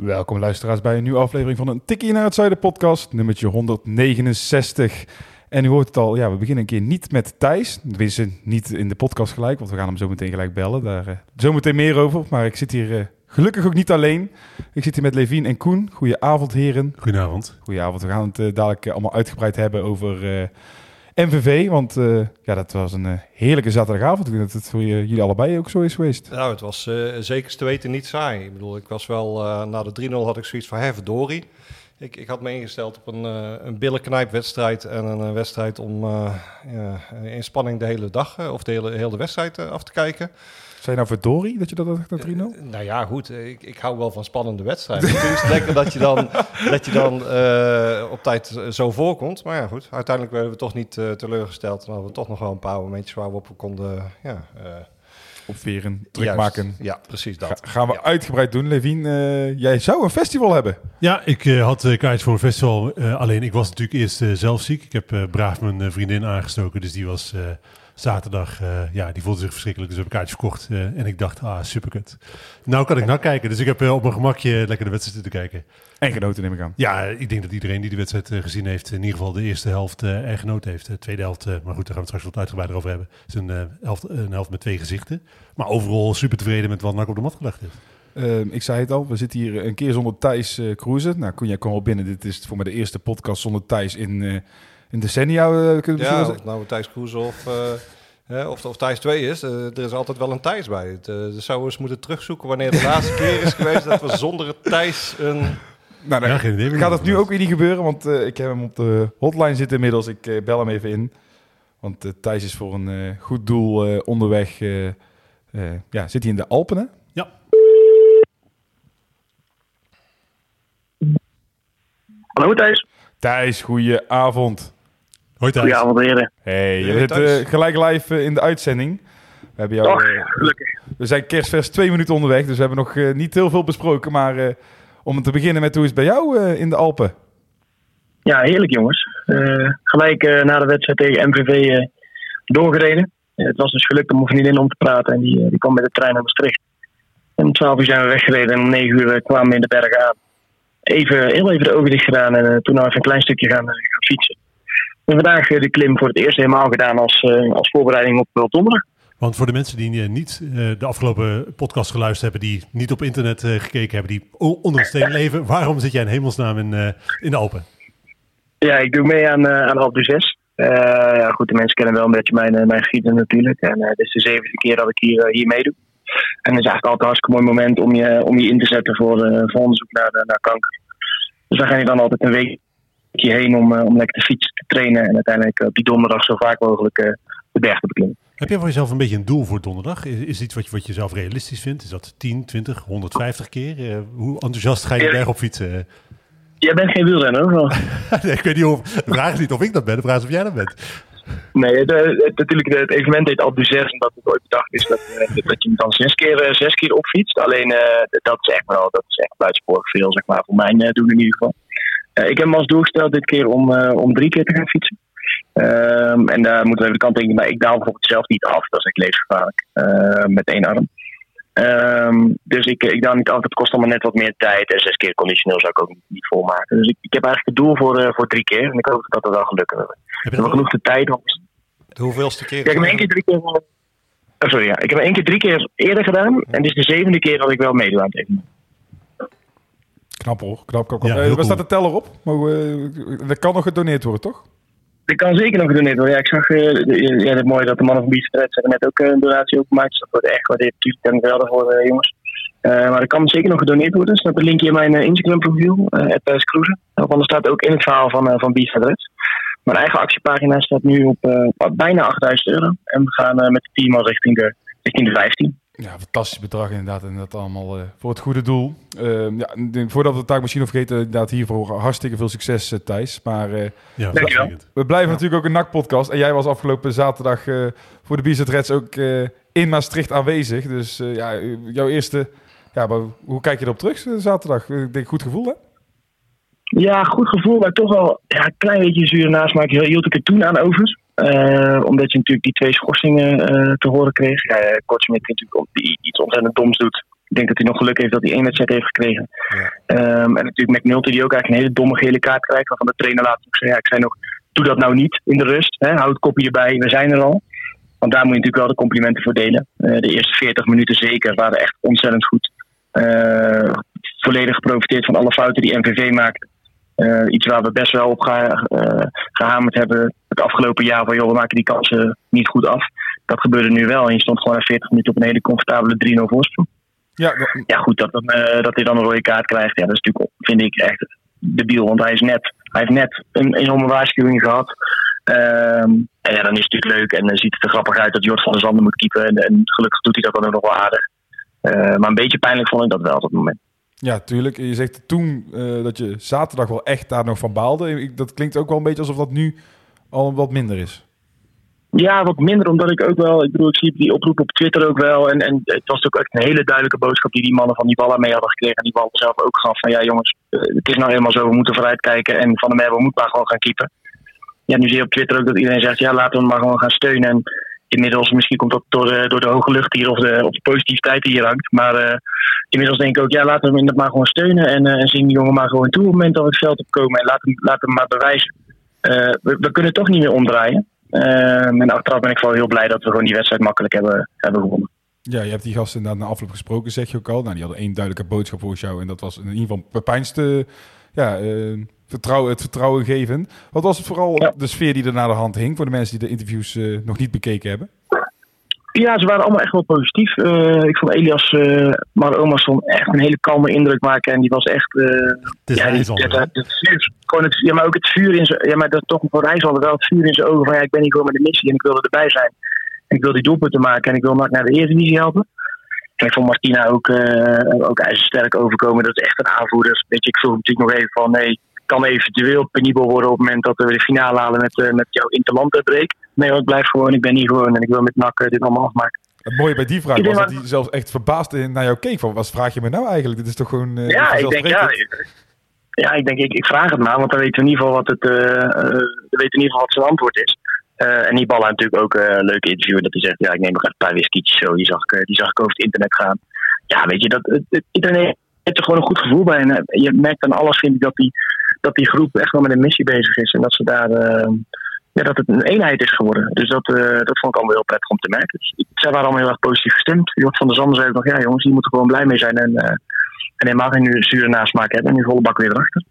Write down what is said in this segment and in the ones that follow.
Welkom luisteraars bij een nieuwe aflevering van een Tikkie naar het Zuiden podcast, nummertje 169. En u hoort het al, ja, we beginnen een keer niet met Thijs. Tenminste, niet in de podcast gelijk, want we gaan hem zo meteen gelijk bellen. Daar uh, zo meteen meer over. Maar ik zit hier uh, gelukkig ook niet alleen. Ik zit hier met Levien en Koen. Goedenavond, heren. Goedenavond. Goedenavond. We gaan het uh, dadelijk allemaal uitgebreid hebben over MVV. Want ja, dat was een heerlijke zaterdagavond. Ik denk dat het voor jullie allebei ook zo is geweest. Nou, het was zeker te weten niet saai. Ik bedoel, ik was wel, na de 3-0 had ik zoiets van, hè. Ik, ik had me ingesteld op een, uh, een billenknijpwedstrijd en een, wedstrijd om uh, in spanning de hele dag uh, of de hele, hele wedstrijd af te kijken. Zijn nou verdorie dat je dat dacht naar 3-0? nou ja, goed. Ik, ik hou wel van spannende wedstrijden. Het is lekker dat je dan, dat je dan op tijd zo voorkomt. Maar ja, goed. Uiteindelijk werden we toch niet teleurgesteld. En hadden we toch nog wel een paar momentjes waar we op konden... Ja, opveren, druk maken. Ja, precies dat. Ga, gaan we ja. uitgebreid doen. Levien, uh, jij zou een festival hebben. Ja, ik uh, had uh, kaartjes voor een festival. alleen ik was natuurlijk eerst zelf ziek. Ik heb braaf mijn vriendin aangestoken, dus die was zaterdag, ja, die voelde zich verschrikkelijk. Dus heb ik kaartjes verkocht en ik dacht, ah, superkut. Nou kan ik naar kijken, dus ik heb op mijn gemakje lekker de wedstrijd te kijken. En genoten neem ik aan. Ja, ik denk dat iedereen die de wedstrijd gezien heeft, in ieder geval de eerste helft er genoten heeft. De tweede helft, maar goed, daar gaan we het straks wat uitgebreider over hebben. Het is een, helft, een helft met twee gezichten. Maar overal super tevreden met wat NAC op de mat gelegd heeft. Uh, ik zei het al, we zitten hier een keer zonder Thijs uh, cruisen. Nou, Koen, jij kwam al binnen. Dit is voor mij de eerste podcast zonder Thijs in, uh, in decennia. Uh, kunnen we ja, of nou Thijs cruisen of, of, of Thijs 2 is. er is altijd wel een Thijs bij. Het, dus zouden we eens moeten terugzoeken wanneer de laatste keer is geweest dat we zonder het Thijs een... Nou, dan ja, geen idee gaat dat nu ook weer niet gebeuren, want ik heb hem op de hotline zitten inmiddels. Ik bel hem even in. Want Thijs is voor een goed doel onderweg... Uh, ja, zit hij in de Alpen, hè? Ja. Hallo Thijs. Thijs, goeie avond. Hoi Thijs. Goedenavond heren. Hey, je zit uh, gelijk live uh, in de uitzending. We, hebben jou, Och, gelukkig. we zijn kerstvers twee minuten onderweg, dus we hebben nog niet heel veel besproken. Maar om te beginnen met hoe is het bij jou in de Alpen? Ja, heerlijk jongens. gelijk na de wedstrijd tegen MVV doorgereden het was dus gelukt om mijn vriendin om te praten. En die, die kwam met de trein naar Maastricht. En om 12 uur zijn we weggereden en om 9 uur kwamen we in de bergen aan. Even, heel even de ogen dicht gedaan en uh, toen nog even een klein stukje gaan, uh, gaan fietsen. En vandaag uh, de klim voor het eerst helemaal gedaan als, als voorbereiding op donderdag. Want voor de mensen die niet de afgelopen podcast geluisterd hebben, die niet op internet gekeken hebben, die onder een steen leven, waarom zit jij in hemelsnaam in, in de Alpen? Ja, ik doe mee aan, aan Alpe 6. Uh, ja, goed, de mensen kennen wel een beetje mijn, mijn geschiedenis natuurlijk. En uh, dit is de zevende keer dat ik hier, hier meedoe. En het is eigenlijk altijd een hartstikke mooi moment om je, om je in te zetten voor, voor onderzoek naar, naar kanker. Dus daar ga je dan altijd een weekje heen om, om lekker te fietsen, te trainen. En uiteindelijk op die donderdag zo vaak mogelijk de berg te beklimmen. Heb jij voor jezelf een beetje een doel voor donderdag? Is, is iets wat je, wat je zelf realistisch vindt? Is dat 10, 20, 150 keer? Uh, hoe enthousiast ga je de berg op fietsen? Jij bent geen wielrenner, nee, ik weet niet of. De vraag is niet of ik dat ben, de vraag is of jij dat bent. Nee, het, het, natuurlijk, het evenement heet Alpe 6 en dat het ooit bedacht is dat, dat je hem dan zes keer, zes keer opfietst. Alleen uh, dat is echt wel, dat is echt buitensporig veel, zeg maar, voor mijn uh, doen in ieder geval. Ik heb me als doel gesteld dit keer om, om drie keer te gaan fietsen. Um, en daar moeten we even de kant denken, maar ik daal bijvoorbeeld zelf niet af, dat is echt levensgevaarlijk, met één arm. Um, dus ik, ik dan niet af. Het kost allemaal net wat meer tijd. En zes keer conditioneel zou ik ook niet, niet volmaken. Dus ik, ik heb eigenlijk het doel voor, uh, voor drie keer. En ik hoop dat dat wel gelukt is. Ik heb genoeg de tijd. Om... De hoeveelste keer? Ja, ik heb één keer drie keer. Oh, sorry, ja. Ik heb één keer drie keer eerder gedaan. En dit is de zevende keer dat ik wel meedoe aan het evenement. Knap hoor, knap, knap, knap. Ja, uh, waar staat de teller op? Maar, uh, er kan nog gedoneerd worden, toch? Er kan zeker nog gedoneerd worden. Ja, ik zag uh, ja, het mooie dat de mannen van hebben net ook een donatie opgemaakt. Dus dat wordt echt gewaardeerd. Natuurlijk ben ik wel voor uh, jongens. Uh, maar er kan zeker nog gedoneerd worden. Er staat een linkje in mijn Instagram profiel, uh, Cruisen. Daarvan staat ook in het verhaal van, van Beats Adres. Mijn eigen actiepagina staat nu op bijna 8000 euro. En we gaan met het team al richting de, richting de 15. Ja, fantastisch bedrag inderdaad. En dat allemaal eh, voor het goede doel. Ehm, ja, denk, voordat we het taak misschien nog vergeten, inderdaad hiervoor hartstikke veel succes, eh, Thijs. Maar eh, Ja, Dankjewel. uitstekend. we blijven natuurlijk ook een NAC-podcast. En jij was afgelopen zaterdag eh, voor de Bizet Reds ook eh, in Maastricht aanwezig. Dus eh, ja, jouw eerste... Ja, maar hoe kijk je erop terug eh, zaterdag? Ik denk goed gevoel, hè? Ja, goed gevoel, maar toch wel ja, een klein beetje zuur naast. Maar ik hield ik er toen aan over. Eh, omdat je natuurlijk die twee schorsingen eh, te horen kreeg. Ja, ja, Kortsmit natuurlijk die iets ontzettend doms doet. Ik denk dat hij nog geluk heeft dat hij één wedstrijd heeft gekregen. Ja. Ehm, en natuurlijk McNulty die ook eigenlijk een hele domme gele kaart krijgt. Waarvan de trainer laat ook zeggen, ja, ik zei nog, doe dat nou niet in de rust. Hè, houd het kopje erbij, we zijn er al. Want daar moet je natuurlijk wel de complimenten voor delen. Eh, de eerste 40 minuten zeker waren echt ontzettend goed. Eh, volledig geprofiteerd van alle fouten die MVV maakte. Eh, iets waar we best wel op ga, eh, gehamerd hebben het afgelopen jaar. Van joh, we maken die kansen niet goed af. Dat gebeurde nu wel. En je stond gewoon na 40 minuten op een hele comfortabele 3-0 voorsprong. Ja, dat- Ja, goed, dat, dan, eh, dat hij dan een rode kaart krijgt. Ja, dat is natuurlijk, vind ik, echt debiel. Want hij, is net, hij heeft net een enorme waarschuwing gehad. Ehm, en ja, dan is het natuurlijk leuk. En dan ziet het er grappig uit dat Jort van der Zanden moet keepen. En, en gelukkig doet hij dat dan ook nog wel aardig. Maar een beetje pijnlijk vond ik dat wel op dat moment. Ja, tuurlijk. Je zegt toen eh, dat je zaterdag wel echt daar nog van baalde. Dat klinkt ook wel een beetje alsof dat nu al wat minder is. Ja, wat minder, omdat ik ook wel, ik bedoel, ik zie die oproep op Twitter ook wel. En, en het was ook echt een hele duidelijke boodschap die die mannen van die ballen mee hadden gekregen. En die ballen zelf ook gaf van, ja jongens, eh, het is nou helemaal zo, we moeten vooruitkijken. En Van der Merwe moet maar gewoon gaan keepen. Ja, nu zie je op Twitter ook dat iedereen zegt, ja, laten we maar gewoon gaan steunen. En inmiddels, misschien komt dat door de, door de hoge lucht hier of de, of de positiviteit die hier hangt. Maar eh, inmiddels denk ik ook, ja, laten we hem maar gewoon steunen. En, eh, en zing die jongen maar gewoon toe op het moment dat we het veld opkomen. En laat hem, laat hem maar bewijzen. Eh, we, we kunnen toch niet meer omdraaien. Ehm, en achteraf ben ik wel heel blij dat we gewoon die wedstrijd makkelijk hebben, hebben gewonnen. Ja, je hebt die gasten inderdaad na afloop gesproken, zeg je ook al. Nou, die hadden één duidelijke boodschap voor jou. En dat was in ieder geval Pepijn's ja, eh, vertrouwen, het vertrouwen geven. Wat was het vooral Ja. de sfeer die er naar de hand hing... voor de mensen die de interviews eh, nog niet bekeken hebben? Ja, ze waren allemaal echt wel positief. Eh, ik vond Elias uh, maar Omerson echt een hele kalme indruk maken. En die was echt. eh, Het is ja, die, vuur, gewoon het, ja, maar ook het vuur in zijn. Ja, maar dat toch voor Rijsselder wel het vuur in zijn ogen. Van ja, ik ben hier gewoon met de missie en ik wil erbij zijn. En ik wil die doelpunten maken en ik wil NAC naar de Eredivisie helpen. En ik vond Martina ook, eh ook ijzersterk overkomen. Dat is echt een aanvoerder. Weet je, ik vroeg natuurlijk nog even van nee, kan eventueel penibel worden op het moment dat we de finale halen met, eh, met jouw interland break. Nee, hoor, ik blijf gewoon, ik ben hier gewoon en ik wil met NAC eh, dit allemaal afmaken. Het mooie bij die vraag Ik was dat hij zelfs echt verbaasd naar jou keek. Van, wat vraag je me nou eigenlijk? Dit is toch gewoon eh, Ja, ik denk, ja, vanzelfsprekend? ja, ik denk, ik, ik vraag het maar, want dan weten we in ieder geval wat het, eh, eh, we weten in ieder geval wat zijn antwoord is. En die ballen natuurlijk ook een leuke interview dat hij zegt, ja, ik neem nog even een paar whiskietjes zo. Die zag, ik, die zag ik over het internet gaan. Ja, weet je, dat, het, het- iedereen heeft er gewoon een goed gevoel bij. En je merkt aan alles, vind ik, dat die, dat die groep echt wel met een missie bezig is. En dat ze daar, eh, ja, dat het een eenheid is geworden. Dus dat, eh, dat vond ik allemaal heel prettig om te merken. Dus, zij waren allemaal heel erg positief gestemd. Jort van der Zanden zei nog, ja jongens, die moeten gewoon blij mee zijn. En, eh, en helemaal geen zure nasmaak hebben. En nu volle bak weer erachter.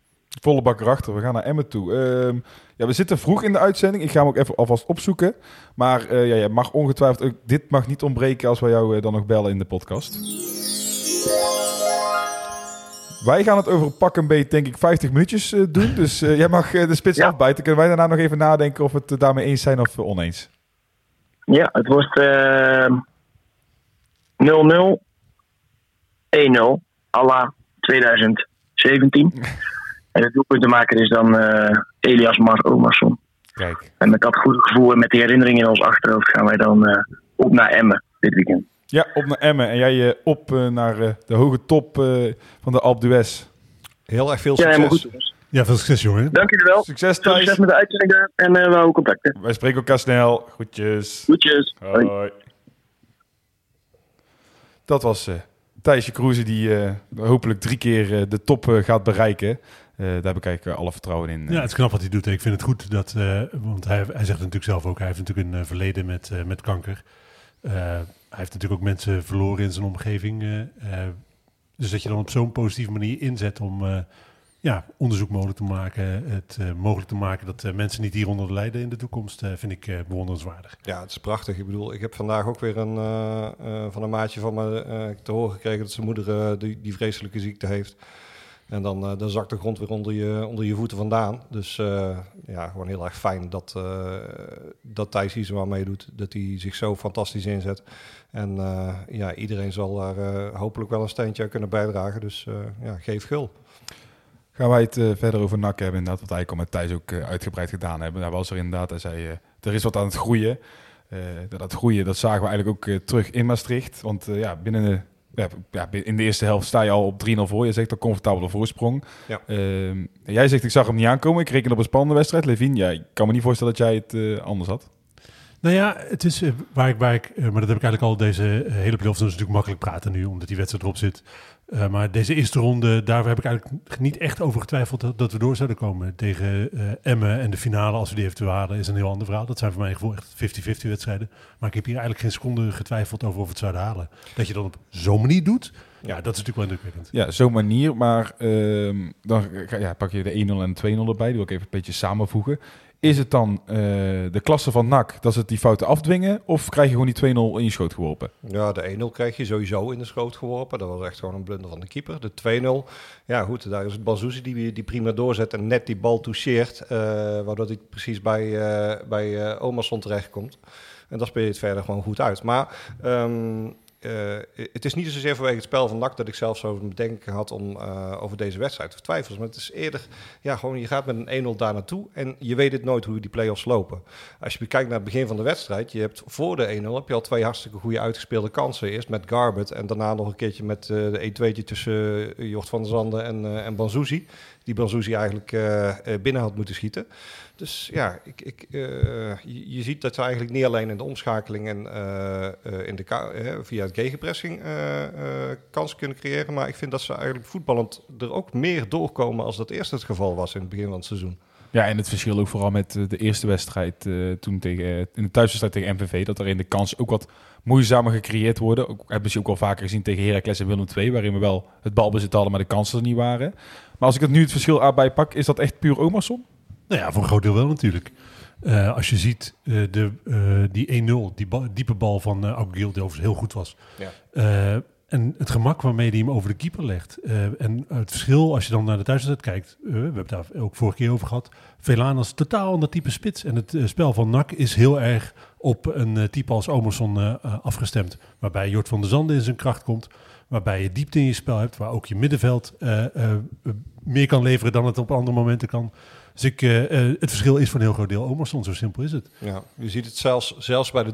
Volle bak erachter. We gaan naar Emmen toe. Ehm, ja, we zitten vroeg in de uitzending. Ik ga hem ook even alvast opzoeken. Maar eh, ja, je mag ongetwijfeld. Dit mag niet ontbreken als wij jou dan nog bellen in de podcast. Wij gaan het over pak een beet, denk ik, 50 minuutjes eh, doen. Dus eh, jij mag eh, de spits Ja. afbijten. Kunnen wij daarna nog even nadenken of we het daarmee eens zijn of oneens? Ja, het wordt eh 0-0, 1-0, à la 2017. en de doelpuntenmaker is dan Elias Mar Omarsson. Kijk. En met dat goede gevoel en met die herinnering in ons achterhoofd gaan wij dan op naar Emmen dit weekend. Ja, op naar Emmen. En jij eh, op eh, naar eh, de hoge top eh, van de Alpe d'Huez. Heel erg veel Ja, succes. goed. Ja, veel succes, jongen. Dank jullie wel. Succes Thijs. met de uitzending daar en eh we houden contacten. Wij spreken elkaar snel. Groetjes. Goedjes. Hoi. Hoi. Dat was eh Thijsje Kroeze die eh, hopelijk drie keer eh, de top gaat bereiken. Eh, daar heb ik eigenlijk alle vertrouwen in. Ja, het is knap wat hij doet. Ik vind het goed dat, eh, want hij, hij zegt het natuurlijk zelf ook, hij heeft natuurlijk een verleden met, eh, met kanker. Heeft natuurlijk ook mensen verloren in zijn omgeving. eh, eh, dus dat je dan op zo'n positieve manier inzet om eh, ja, onderzoek mogelijk te maken, het mogelijk te maken dat mensen niet hieronder lijden in de toekomst, vind ik bewonderenswaardig. Ja, het is prachtig. Ik bedoel, ik heb vandaag ook weer een, van een maatje van me te horen gekregen dat zijn moeder die, die vreselijke ziekte heeft. En dan, eh, dan zakt de grond weer onder je, onder je voeten vandaan. Dus eh, ja, gewoon heel erg fijn dat, uh, dat Thijs Hiesema meedoet. Dat hij zich zo fantastisch inzet. En ja, iedereen zal daar hopelijk wel een steentje aan kunnen bijdragen. Dus ja, geef gul. Gaan wij het verder over NAC hebben, inderdaad, wat eigenlijk al met Thijs ook uitgebreid gedaan hebben. Daar was er inderdaad, hij zei, er is wat aan het groeien. dat groeien, dat zagen we eigenlijk ook terug in Maastricht. Want ja, binnen ja, in de eerste helft sta je al op 3-0 voor. Je zegt een comfortabele voorsprong. Ja. Uh, jij zegt, ik zag hem niet aankomen. Ik reken op een spannende wedstrijd. Levin, ja, ik kan me niet voorstellen dat jij het uh, anders had. Nou ja, het is uh, waar ik, waar ik uh, maar dat heb ik eigenlijk al deze hele playoffs. Dat is natuurlijk makkelijk praten nu, omdat die wedstrijd erop zit. Uh, maar deze eerste ronde, daar heb ik eigenlijk niet echt over getwijfeld dat, dat we door zouden komen. Tegen uh, Emmen en de finale, als we die eventueel halen, is een heel ander verhaal. Dat zijn voor mij gevoel echt 50-50 wedstrijden. Maar ik heb hier eigenlijk geen seconde getwijfeld over of we het zouden halen. Dat je dan op zo'n manier doet, ja, dat is natuurlijk wel indrukwekkend. Ja, zo'n manier. Maar uh, dan ja, pak je de 1-0 en de 2-0 erbij. Die wil ik even een beetje samenvoegen. Is het dan uh, de klasse van NAC dat ze die fouten afdwingen? Of krijg je gewoon die 2-0 in je schoot geworpen? Ja, de 1-0 krijg je sowieso in de schoot geworpen. Dat was echt gewoon een blunder van de keeper. De 2-0, ja goed, daar is het Bazouzi die, die prima doorzet en net die bal toucheert. Uh, waardoor hij precies bij, uh, bij Omerson terechtkomt. En dan speel je het verder gewoon goed uit. Maar um, uh, het is niet zozeer vanwege het spel van NAC dat ik zelf zo bedenken had om uh, over deze wedstrijd te twijfelen. Maar het is eerder, ja, gewoon je gaat met een 1-0 daar naartoe en je weet het nooit hoe die play-offs lopen. Als je bekijkt naar het begin van de wedstrijd, je hebt voor de 1-0 heb je al twee hartstikke goede uitgespeelde kansen. Eerst met Garbet en daarna nog een keertje met uh, de 1-2'tje tussen Jort van der Zanden en, en Banzuzi. Die Banzuzi eigenlijk binnen had moeten schieten. Dus ja, ik, ik, uh, je, ziet dat ze eigenlijk niet alleen in de omschakeling en uh, uh, in de via het gegenpressing kansen kunnen creëren, maar ik vind dat ze eigenlijk voetballend er ook meer doorkomen als dat eerst het geval was in het begin van het seizoen. Ja, en het verschil ook vooral met de eerste wedstrijd toen tegen, in de thuiswedstrijd tegen MVV, dat er in de kans ook wat moeizamer gecreëerd worden. Ook, hebben ze ook al vaker gezien tegen Heracles en Willem II, waarin we wel het balbezit hadden, maar de kansen er niet waren. Maar als ik het nu het verschil aan pak, is dat echt puur Omerson? Nou ja, voor een groot deel wel natuurlijk. Uh, als je ziet uh, de, uh, die 1-0, die ba diepe bal van uh, die overigens heel goed was. Ja. en het gemak waarmee hij hem over de keeper legt. en het verschil, als je dan naar de thuiswedstrijd kijkt, we hebben het daar ook vorige keer over gehad. Velanas totaal ander type spits. En het spel van NAC is heel erg op een type als Omerson afgestemd. Waarbij Jort van der Zanden in zijn kracht komt. Waarbij je diepte in je spel hebt. Waar ook je middenveld meer kan leveren dan het op andere momenten kan. Dus ik, uh, het verschil is voor een heel groot deel Omerson, zo simpel is het. Ja, je ziet het zelfs, zelfs bij de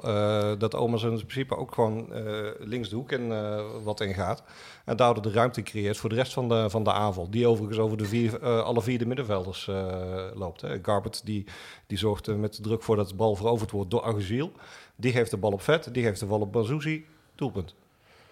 3-0, uh, dat Omerson in principe ook gewoon links de hoek in wat in gaat. En daardoor de ruimte creëert voor de rest van de, van de aanval. Die overigens over de vier, alle vier de middenvelders loopt. Hè. Garbert die, die zorgt met druk voor dat de bal veroverd wordt door Aguziel. Die geeft de bal op Vet, die geeft de bal op Bazouzi. Doelpunt.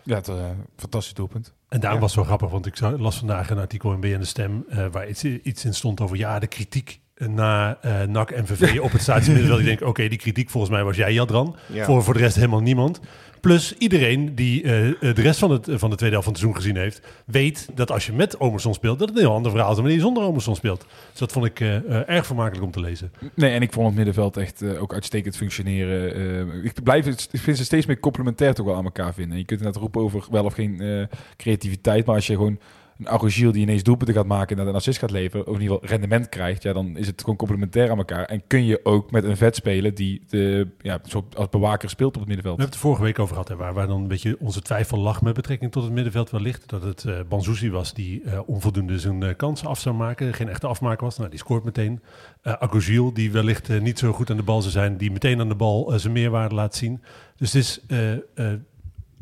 Ja, het, uh, fantastisch doelpunt. En daarom ja. was het zo grappig, want ik las vandaag een artikel in BN De Stem... Uh, waar iets, iets in stond over ja, de kritiek na uh, NAC en VV op het stadion. ik denk, oké, okay, die kritiek volgens mij was jij, Jadran. Ja. Voor, voor de rest helemaal niemand. Plus iedereen die uh, de rest van, het, van de tweede helft van het seizoen gezien heeft, weet dat als je met Omerson speelt, dat het een heel ander verhaal is dan wanneer je zonder Omerson speelt. Dus dat vond ik uh, erg vermakelijk om te lezen. Nee, en ik vond het middenveld echt uh, ook uitstekend functioneren. ik, blijf, ik vind ze steeds meer complementair toch wel aan elkaar vinden. Je kunt het roepen over wel of geen creativiteit, maar als je gewoon een Arugiel die ineens doelpunten gaat maken en dat een assist gaat leveren, of in ieder geval rendement krijgt, ja, dan is het gewoon complementair aan elkaar. En kun je ook met een vet spelen die de, ja, als bewaker speelt op het middenveld. We hebben het vorige week over gehad, hè, waar, waar dan een beetje onze twijfel lag met betrekking tot het middenveld wellicht. Dat het uh, was die uh, onvoldoende zijn uh, kansen af zou maken, geen echte afmaker was. Nou, die scoort meteen. Uh, die wellicht niet zo goed aan de bal zou zijn, die meteen aan de bal zijn meerwaarde laat zien. Dus het is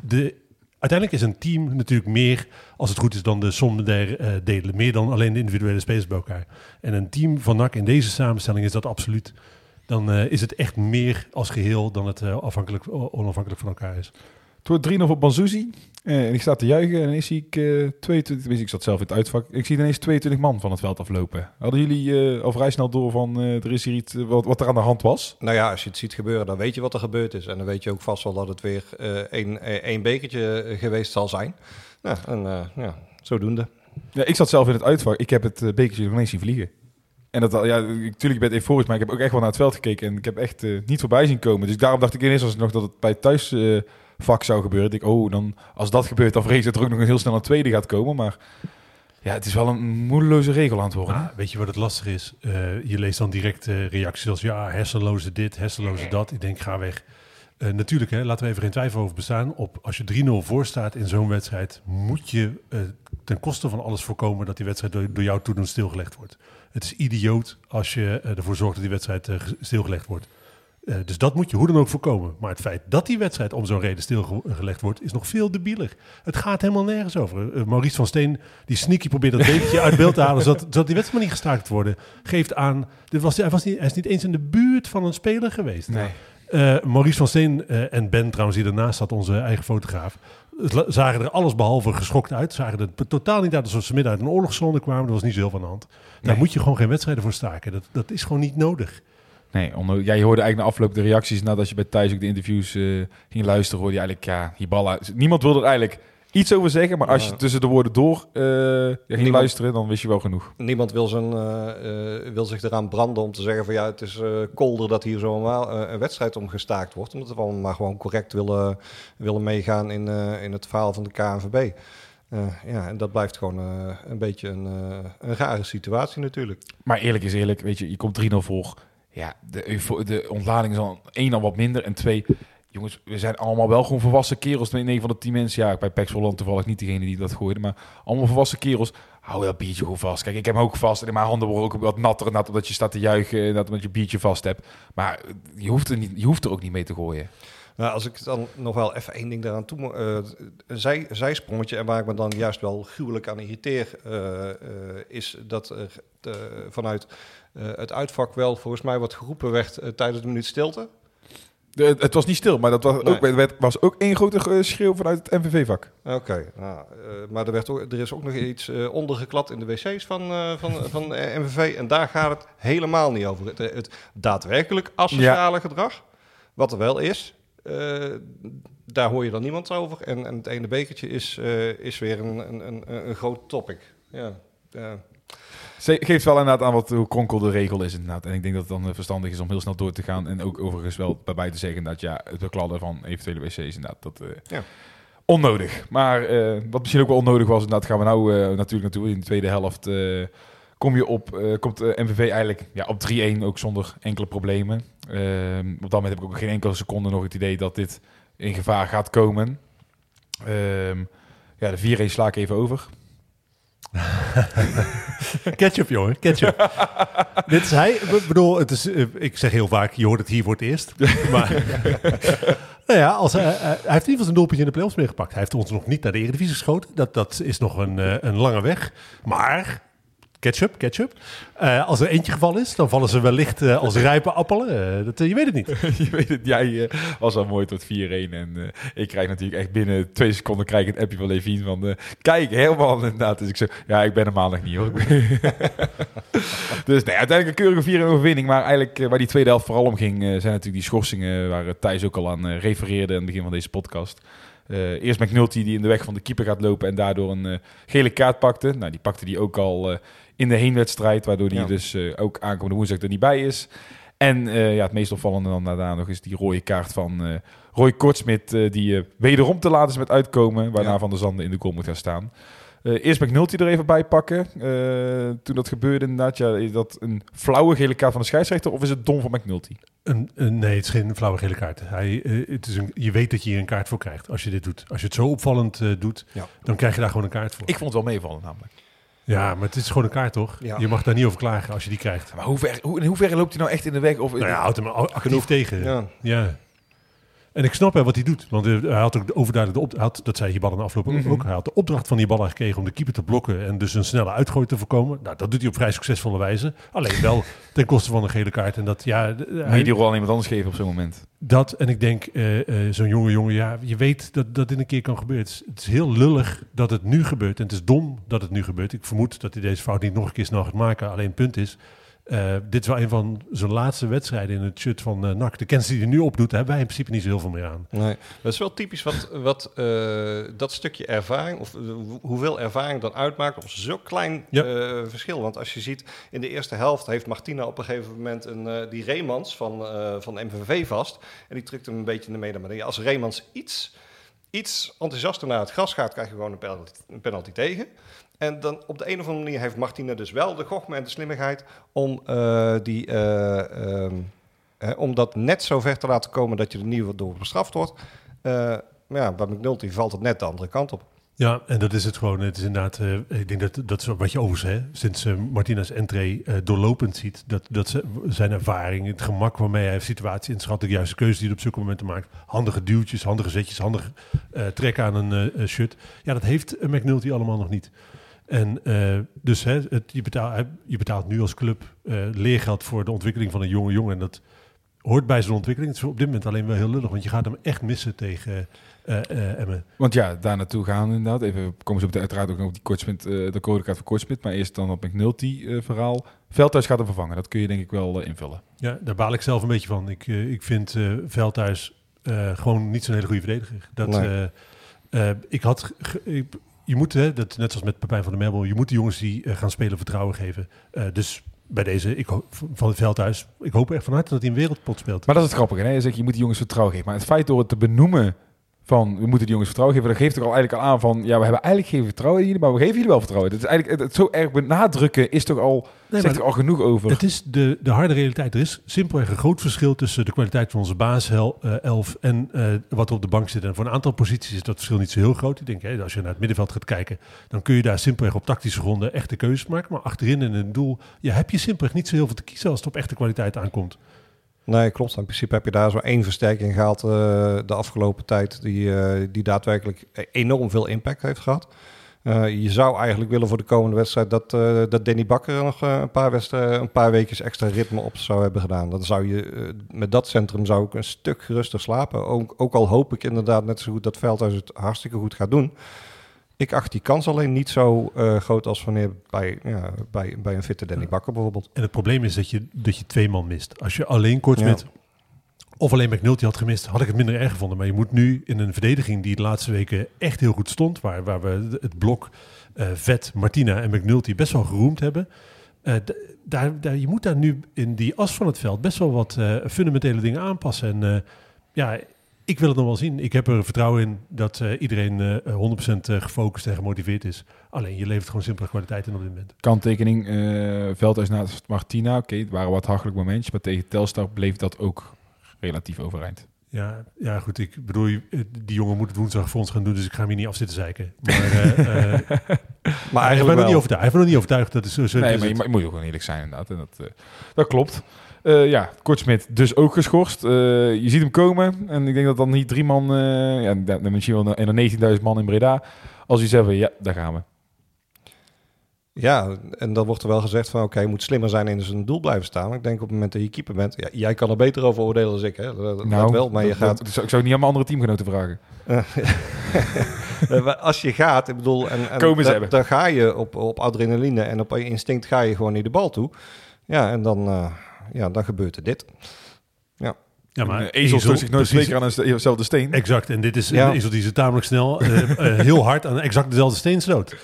de uiteindelijk is een team natuurlijk meer, als het goed is, dan de som der uh, delen. Meer dan alleen de individuele spelers bij elkaar. En een team van NAC in deze samenstelling is dat absoluut. Dan uh, is het echt meer als geheel dan het uh, afhankelijk, onafhankelijk van elkaar is. Het wordt 3-0 voor Banzuzi. en ik sta te juichen en ineens zie ik 22... Ik zat zelf in het uitvak. Ik zie ineens 22 man van het veld aflopen. Hadden jullie al vrij snel door van... er is hier iets wat, wat er aan de hand was? Nou ja, als je het ziet gebeuren, dan weet je wat er gebeurd is. En dan weet je ook vast wel dat het weer één, één bekertje geweest zal zijn. Nou, en ja, zodoende. Ja, ik zat zelf in het uitvak. Ik heb het bekertje ineens zien vliegen. En dat, ja, natuurlijk ben ik euforisch, maar ik heb ook echt wel naar het veld gekeken. En ik heb echt niet voorbij zien komen. Dus daarom dacht ik ineens als nog dat het bij thuis vak zou gebeuren. Ik, oh, dan, als dat gebeurt, dan vrees ik dat er ook nog een heel snel een tweede gaat komen. Maar Ja, het is wel een moedeloze regel aan het worden. hè? Ah, weet je wat het lastig is? Eh, je leest dan direct eh, reacties als ja, hersenloze dit, hersenloze dat. Ik denk, ga weg. Eh, natuurlijk, hè, laten we even geen twijfel over bestaan. Op, als je 3-0 voor staat in zo'n wedstrijd, moet je ten koste van alles voorkomen dat die wedstrijd door, door jou toedoen stilgelegd wordt. Het is idioot als je ervoor zorgt dat die wedstrijd ge- stilgelegd wordt. Eh, dus dat moet je hoe dan ook voorkomen. Maar het feit dat die wedstrijd om zo'n reden stilgelegd wordt, is nog veel debieler. Het gaat helemaal nergens over. Eh, Maurice van Steen, die sneaky probeert dat dekentje uit beeld te halen, zodat, zodat die wedstrijd maar niet gestaakt wordt. Geeft aan, dit was, hij, was niet, hij is niet eens in de buurt van een speler geweest. Nee. Eh, Maurice van Steen en Ben trouwens, die daarnaast zat, onze eigen fotograaf, zagen er alles behalve geschokt uit. Zagen er totaal niet uit alsof ze midden uit een oorlogszone kwamen. Er was niet zo heel van de hand. Daar Nee. moet je gewoon geen wedstrijden voor staken. Dat, dat is gewoon niet nodig. Nee, ja, je hoorde eigenlijk na afloop de reacties nadat je bij Thijs ook de interviews eh, ging luisteren, hoorde je eigenlijk, ja, Hiballa, niemand wilde er eigenlijk iets over zeggen, maar als je tussen de woorden door eh, ging Niemand- luisteren, dan wist je wel genoeg. Niemand wil, zijn, eh, wil zich eraan branden om te zeggen van ja, het is kolder dat hier zomaar eh, een wedstrijd om gestaakt wordt. Omdat we allemaal maar gewoon correct willen, willen meegaan in, in het verhaal van de KNVB. Ja, en dat blijft gewoon een beetje een, een rare situatie natuurlijk. Maar eerlijk is eerlijk, weet je, je komt 3-0 voor. Ja, de, de ontlading is al één al wat minder en twee, jongens, we zijn allemaal wel gewoon volwassen kerels. In een van de tien mensen, ja, bij Pax Holland toevallig niet degene die dat gooide, maar allemaal volwassen kerels. Hou dat biertje gewoon vast. Kijk, ik heb hem ook vast en mijn handen worden ook wat natter, nat omdat je staat te juichen en dat omdat je biertje vast hebt. Maar je hoeft er, niet, je hoeft er ook niet mee te gooien. Nou, als ik dan nog wel even één ding daaraan toe... eh, een zij, zijsprongetje en waar ik me dan juist wel gruwelijk aan irriteer... eh, eh, is dat er eh, vanuit eh, het uitvak wel volgens mij wat geroepen werd eh, tijdens de minuut stilte. De, het was niet stil, maar dat was, Nee. ook, er werd- was ook één grote eh, schreeuw vanuit het MVV-vak. Oké, nou, eh, maar er, werd ook, er is ook nog iets eh ondergeklad in de wc's van, eh, van, van eh, MVV. En daar gaat het helemaal niet over. Het, het daadwerkelijk asociale gedrag, wat er wel is, eh, daar hoor je dan niemand over. En, en het ene bekertje is, eh, is weer een, een, een, een groot topic. Ja, ja. Geeft wel inderdaad aan wat, hoe kronkel de regel is inderdaad. En ik denk dat het dan eh, verstandig is om heel snel door te gaan. En ook overigens wel bij te zeggen dat ja, het bekladden van eventuele wc's inderdaad, dat... eh, Ja. Onnodig. Maar eh, wat misschien ook wel onnodig was, inderdaad gaan we nou eh, natuurlijk naartoe. In de tweede helft kom je op, komt MVV eigenlijk ja, op 3-1 ook zonder enkele problemen. Ehm, op dat moment heb ik ook geen enkele seconde nog het idee dat dit in gevaar gaat komen. Ehm, ja, de 4-1 sla ik even over. Ketchup, jongen, ketchup. Dit is hij. Ik bedoel, het is, eh, ik zeg heel vaak, je hoort het hier voor het eerst. Maar nou ja, als, hij- hij hij heeft in ieder geval zijn doelpuntje in de playoffs meegepakt. Hij heeft ons nog niet naar de Eredivisie geschoten. Dat, dat is nog een, eh, een lange weg. Maar, ketchup, ketchup. Eh, als er eentje gevallen is, dan vallen ze wellicht eh, als rijpe appelen. Eh, dat, je weet het niet. je weet het, jij was al mooi tot 4-1. En ik krijg natuurlijk echt binnen twee seconden krijg ik een appje van Levine van... kijk, helemaal inderdaad. Dus ik zeg, ja, ik ben er maandag niet hoor. dus uiteindelijk een keurige 4 overwinning. Maar eigenlijk waar die tweede helft vooral om ging... zijn natuurlijk die schorsingen waar Thijs ook al aan refereerde... aan het begin van deze podcast. Eh, eerst McNulty die in de weg van de keeper gaat lopen... en daardoor een gele kaart pakte. Nou, die pakte die ook al in de heenwedstrijd... waardoor die Ja. dus eh, ook aankomende woensdag er niet bij is... En eh, ja, het meest opvallende dan daarna nog is die rode kaart van eh, Roy Kortsmit, die wederom te laat is met uitkomen, waarna Ja. Van der Zanden in de goal moet gaan staan. Eerst McNulty er even bij pakken. Toen dat gebeurde inderdaad, ja, is dat een flauwe gele kaart van de scheidsrechter of is het dom van McNulty? Een, een- nee, het is geen flauwe gele kaart. Hij, het is een, je weet dat je hier een kaart voor krijgt als je dit doet. Als je het zo opvallend doet, Ja. dan krijg je daar gewoon een kaart voor. Ik vond het wel meevallen namelijk. Ja, maar het is gewoon een kaart, toch? Ja. Je mag daar niet over klagen als je die krijgt. Maar hoe ver, hoe, in hoeverre loopt hij nou echt in de weg? Of, Nou ja, houdt hem actief tegen. Ja. Ja. En ik snap hè, wat hij doet. Want eh, hij had ook overduidelijk de op, hij had, dat zei Hiballa in de afloop Mhm. ook. Hij had de opdracht van Hiballa gekregen om de keeper te blokken en dus een snelle uitgooi te voorkomen. Nou, dat doet hij op vrij succesvolle wijze. Alleen wel ten koste van een gele kaart. En dat, ja, je hij, die rol aan iemand anders geven op zo'n moment? dat en ik denk, eh, eh, zo'n jonge jongen, ja, je weet dat, dat dit een keer kan gebeuren. Het is, het is heel lullig dat het nu gebeurt. En het is dom dat het nu gebeurt. Ik vermoed dat hij deze fout niet nog een keer snel gaat maken. Alleen het punt is, eh, dit is wel een van zijn laatste wedstrijden in het shirt van eh NAC. De kennis die hij nu opdoet, daar hebben wij in principe niet zo heel veel meer aan. Nee, dat is wel typisch wat, wat eh, dat stukje ervaring, of hoe- hoeveel ervaring dan uitmaakt op zo'n klein Ja. verschil. Want als je ziet, in de eerste helft heeft Martina op een gegeven moment een, die Remans van, van MVV vast. En die drukt hem een beetje in de midden. Maar als Remans iets iets enthousiaster naar het gras gaat, krijg je gewoon een penalty, een penalty tegen. En dan op de een of andere manier heeft Martina dus wel de gochme en de slimmigheid om, eh, die, eh, ehm, eh, om dat net zo ver te laten komen dat je er niet door bestraft wordt. Eh, maar ja, bij McNulty valt het net de andere kant op. Ja, en dat is het gewoon. Het is inderdaad, ik denk dat dat is wat je overigens, hè, sinds Martina's entree doorlopend ziet, dat, dat zijn ervaring, het gemak waarmee hij heeft situatie inschat, de juiste keuze die hij op zulke momenten maakt, handige duwtjes, handige zetjes, handig trekken aan een shirt. Ja, dat heeft McNulty allemaal nog niet. En uh, dus hè, het, je, betaalt, je betaalt nu als club leergeld voor de ontwikkeling van een jonge jongen. En dat hoort bij zijn ontwikkeling. Het is op dit moment alleen wel heel lullig, want je gaat hem echt missen tegen uh, uh, Emmen. Want ja, daar naartoe gaan inderdaad. Even komen ze op de, uiteraard ook nog op die kortsmit, uh, de codekaart voor kortsmit. Maar eerst dan op McNulty verhaal. Veldhuis gaat hem vervangen. Dat kun je denk ik wel invullen. Ja, daar baal ik zelf een beetje van. Ik, ik vind Veldhuis gewoon niet zo'n hele goede verdediger. Dat, nee. ik had... Ik, je moet, hè, dat, net zoals met Pepijn van der Merbel, je moet de jongens die gaan spelen vertrouwen geven. dus bij deze, ik van het Veldhuis, ik hoop echt van harte dat hij een wereldpot speelt. Maar dat is het grappige, hè? Je zegt, je moet die jongens vertrouwen geven. Maar het feit door het te benoemen van, we moeten die jongens vertrouwen geven, dat geeft toch al eigenlijk al aan van, ja, we hebben eigenlijk geen vertrouwen in jullie, maar we geven jullie wel vertrouwen. Dat is eigenlijk, het, zo erg benadrukken is toch al, nee, zegt er al genoeg over. Het is de, de harde realiteit. Er is simpelweg een groot verschil tussen de kwaliteit van onze basiself uh, en uh, wat er op de bank zit. En voor een aantal posities is dat verschil niet zo heel groot. Ik denk, hè, als je naar het middenveld gaat kijken, dan kun je daar simpelweg op tactische gronden echte keuzes maken. Maar achterin in het doel, ja, heb je simpelweg niet zo heel veel te kiezen als het op echte kwaliteit aankomt. Nee, klopt. In principe heb je daar zo één versterking gehaald uh, de afgelopen tijd die, uh, die daadwerkelijk enorm veel impact heeft gehad. Uh, je zou eigenlijk willen voor de komende wedstrijd dat, dat Danny Bakker nog een, paar wedstrijden, een paar weken extra ritme op zou hebben gedaan. Dan zou je met dat centrum zou ik een stuk geruster slapen. Ook, ook al hoop ik inderdaad net zo goed dat Veldhuis het hartstikke goed gaat doen. Ik acht die kans alleen niet zo uh, groot als wanneer bij, ja, bij, bij een fitte Danny Bakker bijvoorbeeld. En het probleem is dat je, dat je twee man mist. Als je alleen kort met of alleen McNulty had gemist, had ik het minder erg gevonden. Maar je moet nu in een verdediging die de laatste weken echt heel goed stond, waar, waar we het blok uh, Vet, Martina en McNulty best wel geroemd hebben. Uh, daar, daar, je moet daar nu in die as van het veld best wel wat fundamentele dingen aanpassen. En ja, ik wil het nog wel zien. Ik heb er vertrouwen in dat uh, iedereen uh, 100% gefocust en gemotiveerd is. Alleen je levert gewoon simpele kwaliteit in op dit moment. Kanttekening, uh, Veldhuis naast Martina. Oké, okay, het waren wat hachelijk momentjes. Maar tegen Telstar bleef dat ook relatief overeind. Ja, ja, goed. Ik bedoel, die jongen moet het woensdag voor ons gaan doen. Dus ik ga hem hier niet afzitten zeiken. Maar, maar eigenlijk hij, nog niet overtuigd. hij heeft nog niet overtuigd. Dat is zo, zo nee, is maar je, je, moet ook gewoon eerlijk zijn inderdaad. En dat, dat klopt. Uh, ja, Kortsmit dus ook geschorst. Uh, je ziet hem komen. En ik denk dat dan niet drie man... Uh, ja, dan misschien wel een 19.000 man in Breda. Als je zegt, ja, daar gaan we. Ja, en dan wordt er wel gezegd van... oké, okay, je moet slimmer zijn in zijn doel blijven staan. Ik denk op het moment dat je keeper bent... Ja, jij kan er beter over oordelen dan ik, hè? Dat, nou, wel, maar je dat, gaat... Dat, ik zou niet aan mijn andere teamgenoten vragen. als je gaat, ik bedoel... En, en Komen da, dan ga je op, op adrenaline en op instinct ga je gewoon niet de bal toe. Ja, en dan... Uh, ja, dan gebeurt er dit. Ja. Ja, maar een ezel stoot zich nooit zeker aan dezelfde steen. Exact, en dit is ja. een ezel die ze tamelijk snel, uh, uh, heel hard aan exact dezelfde steen sloot.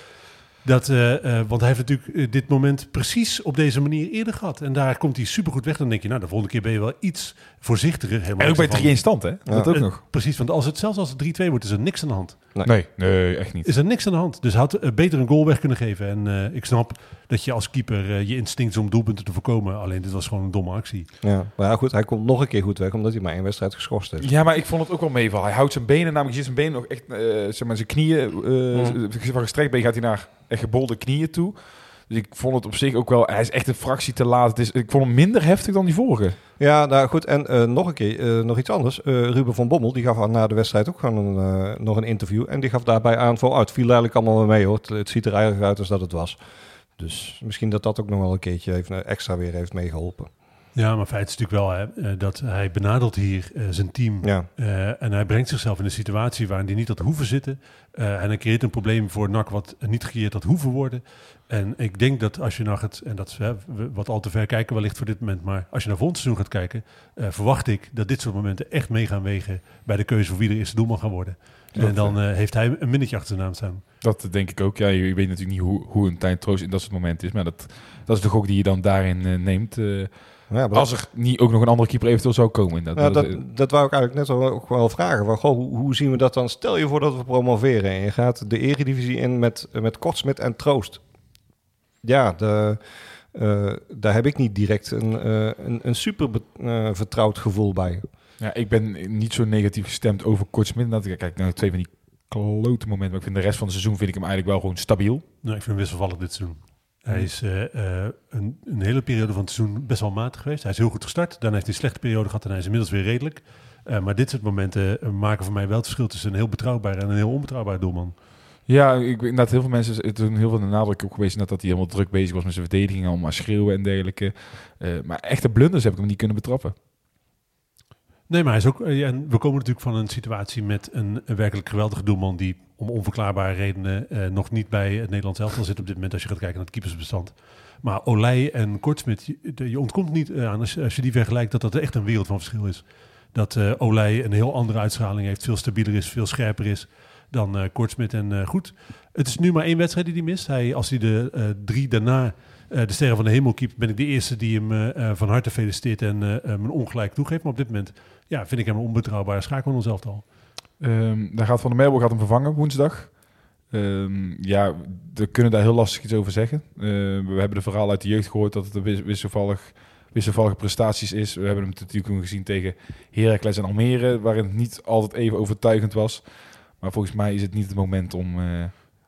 Dat, uh, uh, want hij heeft natuurlijk uh, dit moment precies op deze manier eerder gehad. En daar komt hij supergoed weg. Dan denk je, nou, de volgende keer ben je wel iets voorzichtiger. En ook bij 3 in stand, hè? Ja. Dat ook nog. Precies, want als het, zelfs als het 3-2 wordt, is er niks aan de hand. Nee. nee, nee, echt niet. Is er niks aan de hand. Dus had beter een goal weg kunnen geven. En ik snap dat je als keeper je instinct is om doelpunten te voorkomen. Alleen dit was gewoon een domme actie. Ja, maar ja, goed, hij komt nog een keer goed weg, omdat hij maar één wedstrijd geschorst heeft. Ja, maar ik vond het ook wel meevallen. Hij houdt zijn benen, namelijk je ziet zijn benen nog echt, zeg maar, zijn knieën, mm. van gestrekt been gaat hij naar echt gebolde knieën toe. Dus ik vond het op zich ook wel... Hij is echt een fractie te laat. Ik vond hem minder heftig dan die vorige. Ja, nou goed. En uh, nog een keer, uh, nog iets anders. Uh, Ruben van Bommel, die gaf na de wedstrijd ook een, nog een interview. En die gaf daarbij aan van... Oh, het viel eigenlijk allemaal mee hoor. Het, ziet er eigenlijk uit als dat het was. Dus misschien dat dat ook nog wel een keertje heeft, extra weer heeft meegeholpen. Ja, maar feit is natuurlijk wel hè, dat hij benadelt hier uh, zijn team. Ja. Uh, en hij brengt zichzelf in een situatie waarin hij niet had hoeven zitten. Eh, en hij creëert een probleem voor NAC wat niet gecreëerd had hoeven worden. En ik denk dat als je naar het, en dat is hè, we- wat al te ver kijken wellicht voor dit moment, maar als je naar volgend seizoen gaat kijken, eh, verwacht ik dat dit soort momenten echt mee gaan wegen bij de keuze voor wie de eerste doelman gaan worden. en dan eh, heeft hij een minnetje achter zijn naam staan. Dat denk ik ook. Ja, je, weet natuurlijk niet hoe, hoe een Tijn Troost in dat soort momenten is. Maar dat, dat is de gok die je dan daarin eh, neemt. Eh, Ja, maar als er niet ook nog een andere keeper eventueel zou komen. Dat, Nou, dat- dat, dat wou ik eigenlijk net ook wel vragen. Van, goh, hoe, zien we dat dan? Stel je voor dat we promoveren en je gaat de eredivisie in met, met Kortsmit en Troost. Ja, de, eh, daar heb ik niet direct een, eh, een, een super eh, vertrouwd gevoel bij. ja, ik ben niet zo negatief gestemd over Kortsmit. Dat ik kijk naar twee van die klote momenten. Maar ik vind de rest van het seizoen vind ik hem eigenlijk wel gewoon stabiel. Nou, ik vind hem wisselvallig dit seizoen. Hij is eh, eh, een, een hele periode van het seizoen best wel matig geweest. Hij is heel goed gestart. Daarna heeft hij een slechte periode gehad en hij is inmiddels weer redelijk. Eh, maar dit soort momenten maken voor mij wel het verschil tussen een heel betrouwbare en een heel onbetrouwbare doelman. Ja, ik weet dat heel veel mensen het doen heel veel de nadruk op geweest dat hij helemaal druk bezig was met zijn verdediging, allemaal schreeuwen en dergelijke. Maar echte blunders heb ik hem niet kunnen betrappen. Nee, maar hij is ook. en we komen natuurlijk van een situatie met een, een werkelijk geweldige doelman die om onverklaarbare redenen eh, nog niet bij het Nederlands elftal zit op dit moment als je gaat kijken naar het keepersbestand. Maar Olij en Kortsmit, je, je ontkomt niet eh, aan als, je- die vergelijkt dat dat echt een wereld van verschil is. Dat eh Olij een heel andere uitstraling heeft, veel stabieler is, veel scherper is dan eh Kortsmit. En goed, het is nu maar één wedstrijd die hij mist. Hij, als hij de drie daarna de sterren van de hemel keept, ben ik de eerste die hem van harte feliciteert en een ongelijk toegeeft. Maar op dit moment ja, vind ik hem een onbetrouwbare schakel in ons elftal. Ehm daar gaat Van der Meijbel gaat hem vervangen woensdag. Ehm, ja, we kunnen daar heel lastig iets over zeggen. Eh, we hebben de verhaal uit de jeugd gehoord dat het een wis- wisselvallig, wisselvallige prestaties is. We hebben hem natuurlijk ook gezien tegen Heracles en Almere, waarin het niet altijd even overtuigend was. Maar volgens mij is het niet het moment om... eh,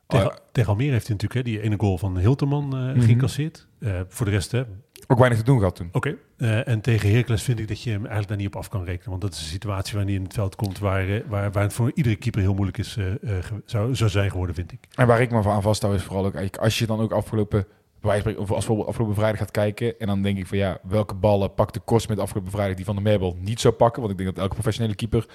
Tegen, ah, tegen Almere heeft hij natuurlijk hè, die ene goal van Hilterman. Eh, voor de rest, hè, ook weinig te doen gehad toen. Oké. Eh, en tegen Heracles vind ik dat je hem eigenlijk daar niet op af kan rekenen. Want dat is een situatie waarin hij in het veld komt waar, eh, waar, waar het voor iedere keeper heel moeilijk is, eh, zou, zou zijn geworden, vind ik. En waar ik me van aan vasthoud is vooral ook, eigenlijk als je dan ook afgelopen, bij spreken, of als bijvoorbeeld afgelopen vrijdag gaat kijken, en dan denk ik van ja, welke ballen pakt de kost met afgelopen vrijdag die Van de Merbel niet zou pakken, want ik denk dat elke professionele keeper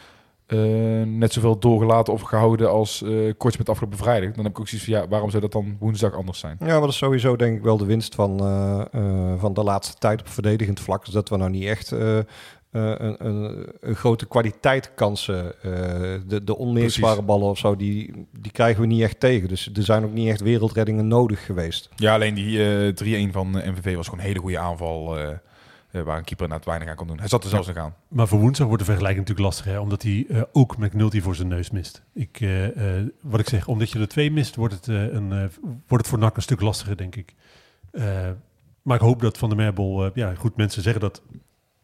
eh, net zoveel doorgelaten of gehouden als eh Korts met afgelopen vrijdag. Dan heb ik ook zoiets van ja, waarom zou dat dan woensdag anders zijn? Ja, maar dat is sowieso denk ik wel de winst van, eh, van de laatste tijd op verdedigend vlak. Dus dat we nou niet echt een, een, een grote kwaliteitkansen, eh de, de Precies. ballen of zo, die, die krijgen we niet echt tegen. Dus er zijn ook niet echt wereldreddingen nodig geweest. Ja, alleen die eh 3-1 van MVV was gewoon een hele goede aanval, waar een keeper net weinig aan kon doen. Hij zat er zelfs nog aan. Maar voor woensdag wordt de vergelijking natuurlijk lastig, hè, omdat hij eh, ook McNulty voor zijn neus mist. Ik, eh, eh, wat ik zeg, omdat je er twee mist, wordt het, eh, een, eh, wordt het voor NAC een stuk lastiger, denk ik. Eh, maar ik hoop dat Van der Merbel, eh, ja goed, mensen zeggen dat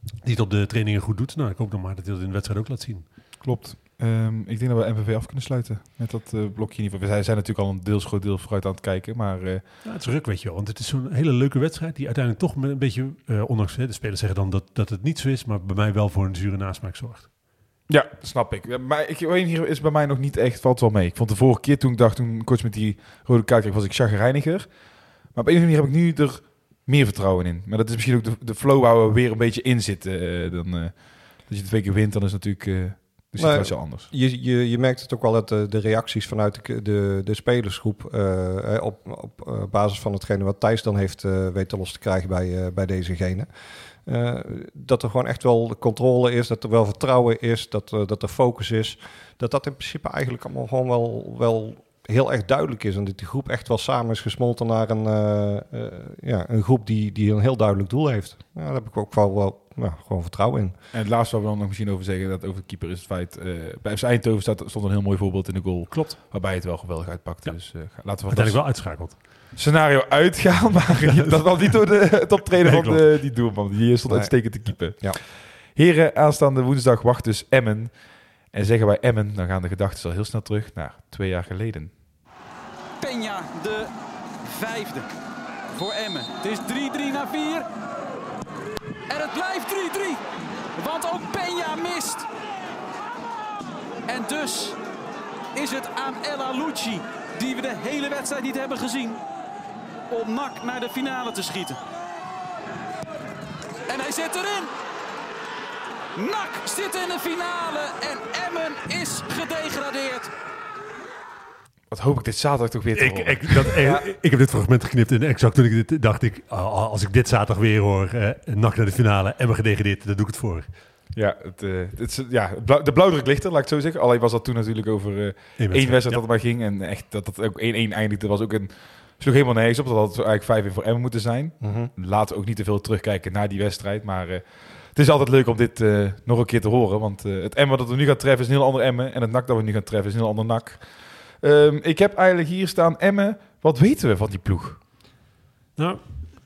hij het op de trainingen goed doet. Nou, ik hoop dan maar dat hij dat in de wedstrijd ook laat zien. Klopt. Ehm, ik denk dat we MVV af kunnen sluiten met dat eh, blokje. in ieder geval. We zijn, zijn natuurlijk al een deels groot deel vooruit aan het kijken, maar eh, Ja, het is ruk, weet je wel. Want het is zo'n hele leuke wedstrijd die uiteindelijk toch met een beetje, eh, ondanks hè, de spelers zeggen dan dat, dat het niet zo is, maar bij mij wel voor een zure nasmaak zorgt. Ja, snap ik. Ja, Maar ik weet hier is bij mij nog niet echt, valt wel mee. Ik vond de vorige keer toen ik dacht, toen coach met die rode kaart kreeg, was ik chagrijniger. Maar op een of andere manier heb ik nu er meer vertrouwen in. Maar dat is misschien ook de, de flow waar we weer een beetje in zitten. dan, eh, als je twee keer wint, dan is natuurlijk situatie anders. Je, je, je merkt het ook wel dat de, de reacties vanuit de, de, de spelersgroep eh, op, op eh, basis van hetgene wat Thijs dan heeft eh, weten los te krijgen bij, eh, bij dezegene. dat er gewoon echt wel controle is, dat er wel vertrouwen is, dat, dat er focus is. Dat dat in principe eigenlijk allemaal gewoon wel, wel heel erg duidelijk is. En dat die groep echt wel samen is gesmolten naar een, ja, een groep die, die een heel duidelijk doel heeft. Ja, daar heb ik ook wel, wel ja, gewoon vertrouwen in. En het laatste waar we dan nog misschien over zeggen, dat over de keeper is het feit... eh, bij FC Eindhoven staat, stond een heel mooi voorbeeld in de goal, Klopt. waarbij het wel geweldig uitpakte. Ja. Dus eh, laten we Uiteindelijk wel uitschakeld. scenario uitgaan, maar dat was niet door de, het optreden Nee, van de, die doelman. Die stond Nee. uitstekend te keepen. Ja. Heren, aanstaande woensdag wacht dus Emmen. En zeggen wij Emmen, dan gaan de gedachten al heel snel terug naar twee jaar geleden. Peña, de vijfde voor Emmen. Het is 3-3 naar 4. En het blijft 3-3. Want ook Peña mist. En dus is het aan El Alouchi, die we de hele wedstrijd niet hebben gezien, om NAC naar de finale te schieten. En hij zit erin. NAC zit in de finale en Emmen is gedegradeerd. Wat hoop ik dit zaterdag toch weer te Ik, horen. ik, dat, ik, ik heb dit fragment geknipt en exact toen ik dit dacht ik, ah, als ik dit zaterdag weer hoor, eh nak naar de finale en we gedegradeerd, dan doe ik het voor. Ja, het, eh, het is, ja blauw- de blauwdruk ligt er, laat ik het zo zeggen. Alleen was dat toen natuurlijk over eh, één wedstrijd dat het maar ging. En echt dat het ook 1-1 eindigde was ook een... sloeg helemaal nergens op. Dat had het eigenlijk 5 voor Emmen moeten zijn. Mhm. Laten we ook niet te veel terugkijken naar die wedstrijd. Maar eh, het is altijd leuk om dit eh, nog een keer te horen. Want eh, het Emmen dat we nu gaan treffen is een heel ander Emmen. En het NAC dat we nu gaan treffen is een heel ander NAC. Ehm, ik heb eigenlijk hier staan Emmen. Wat weten we van die ploeg? Nou,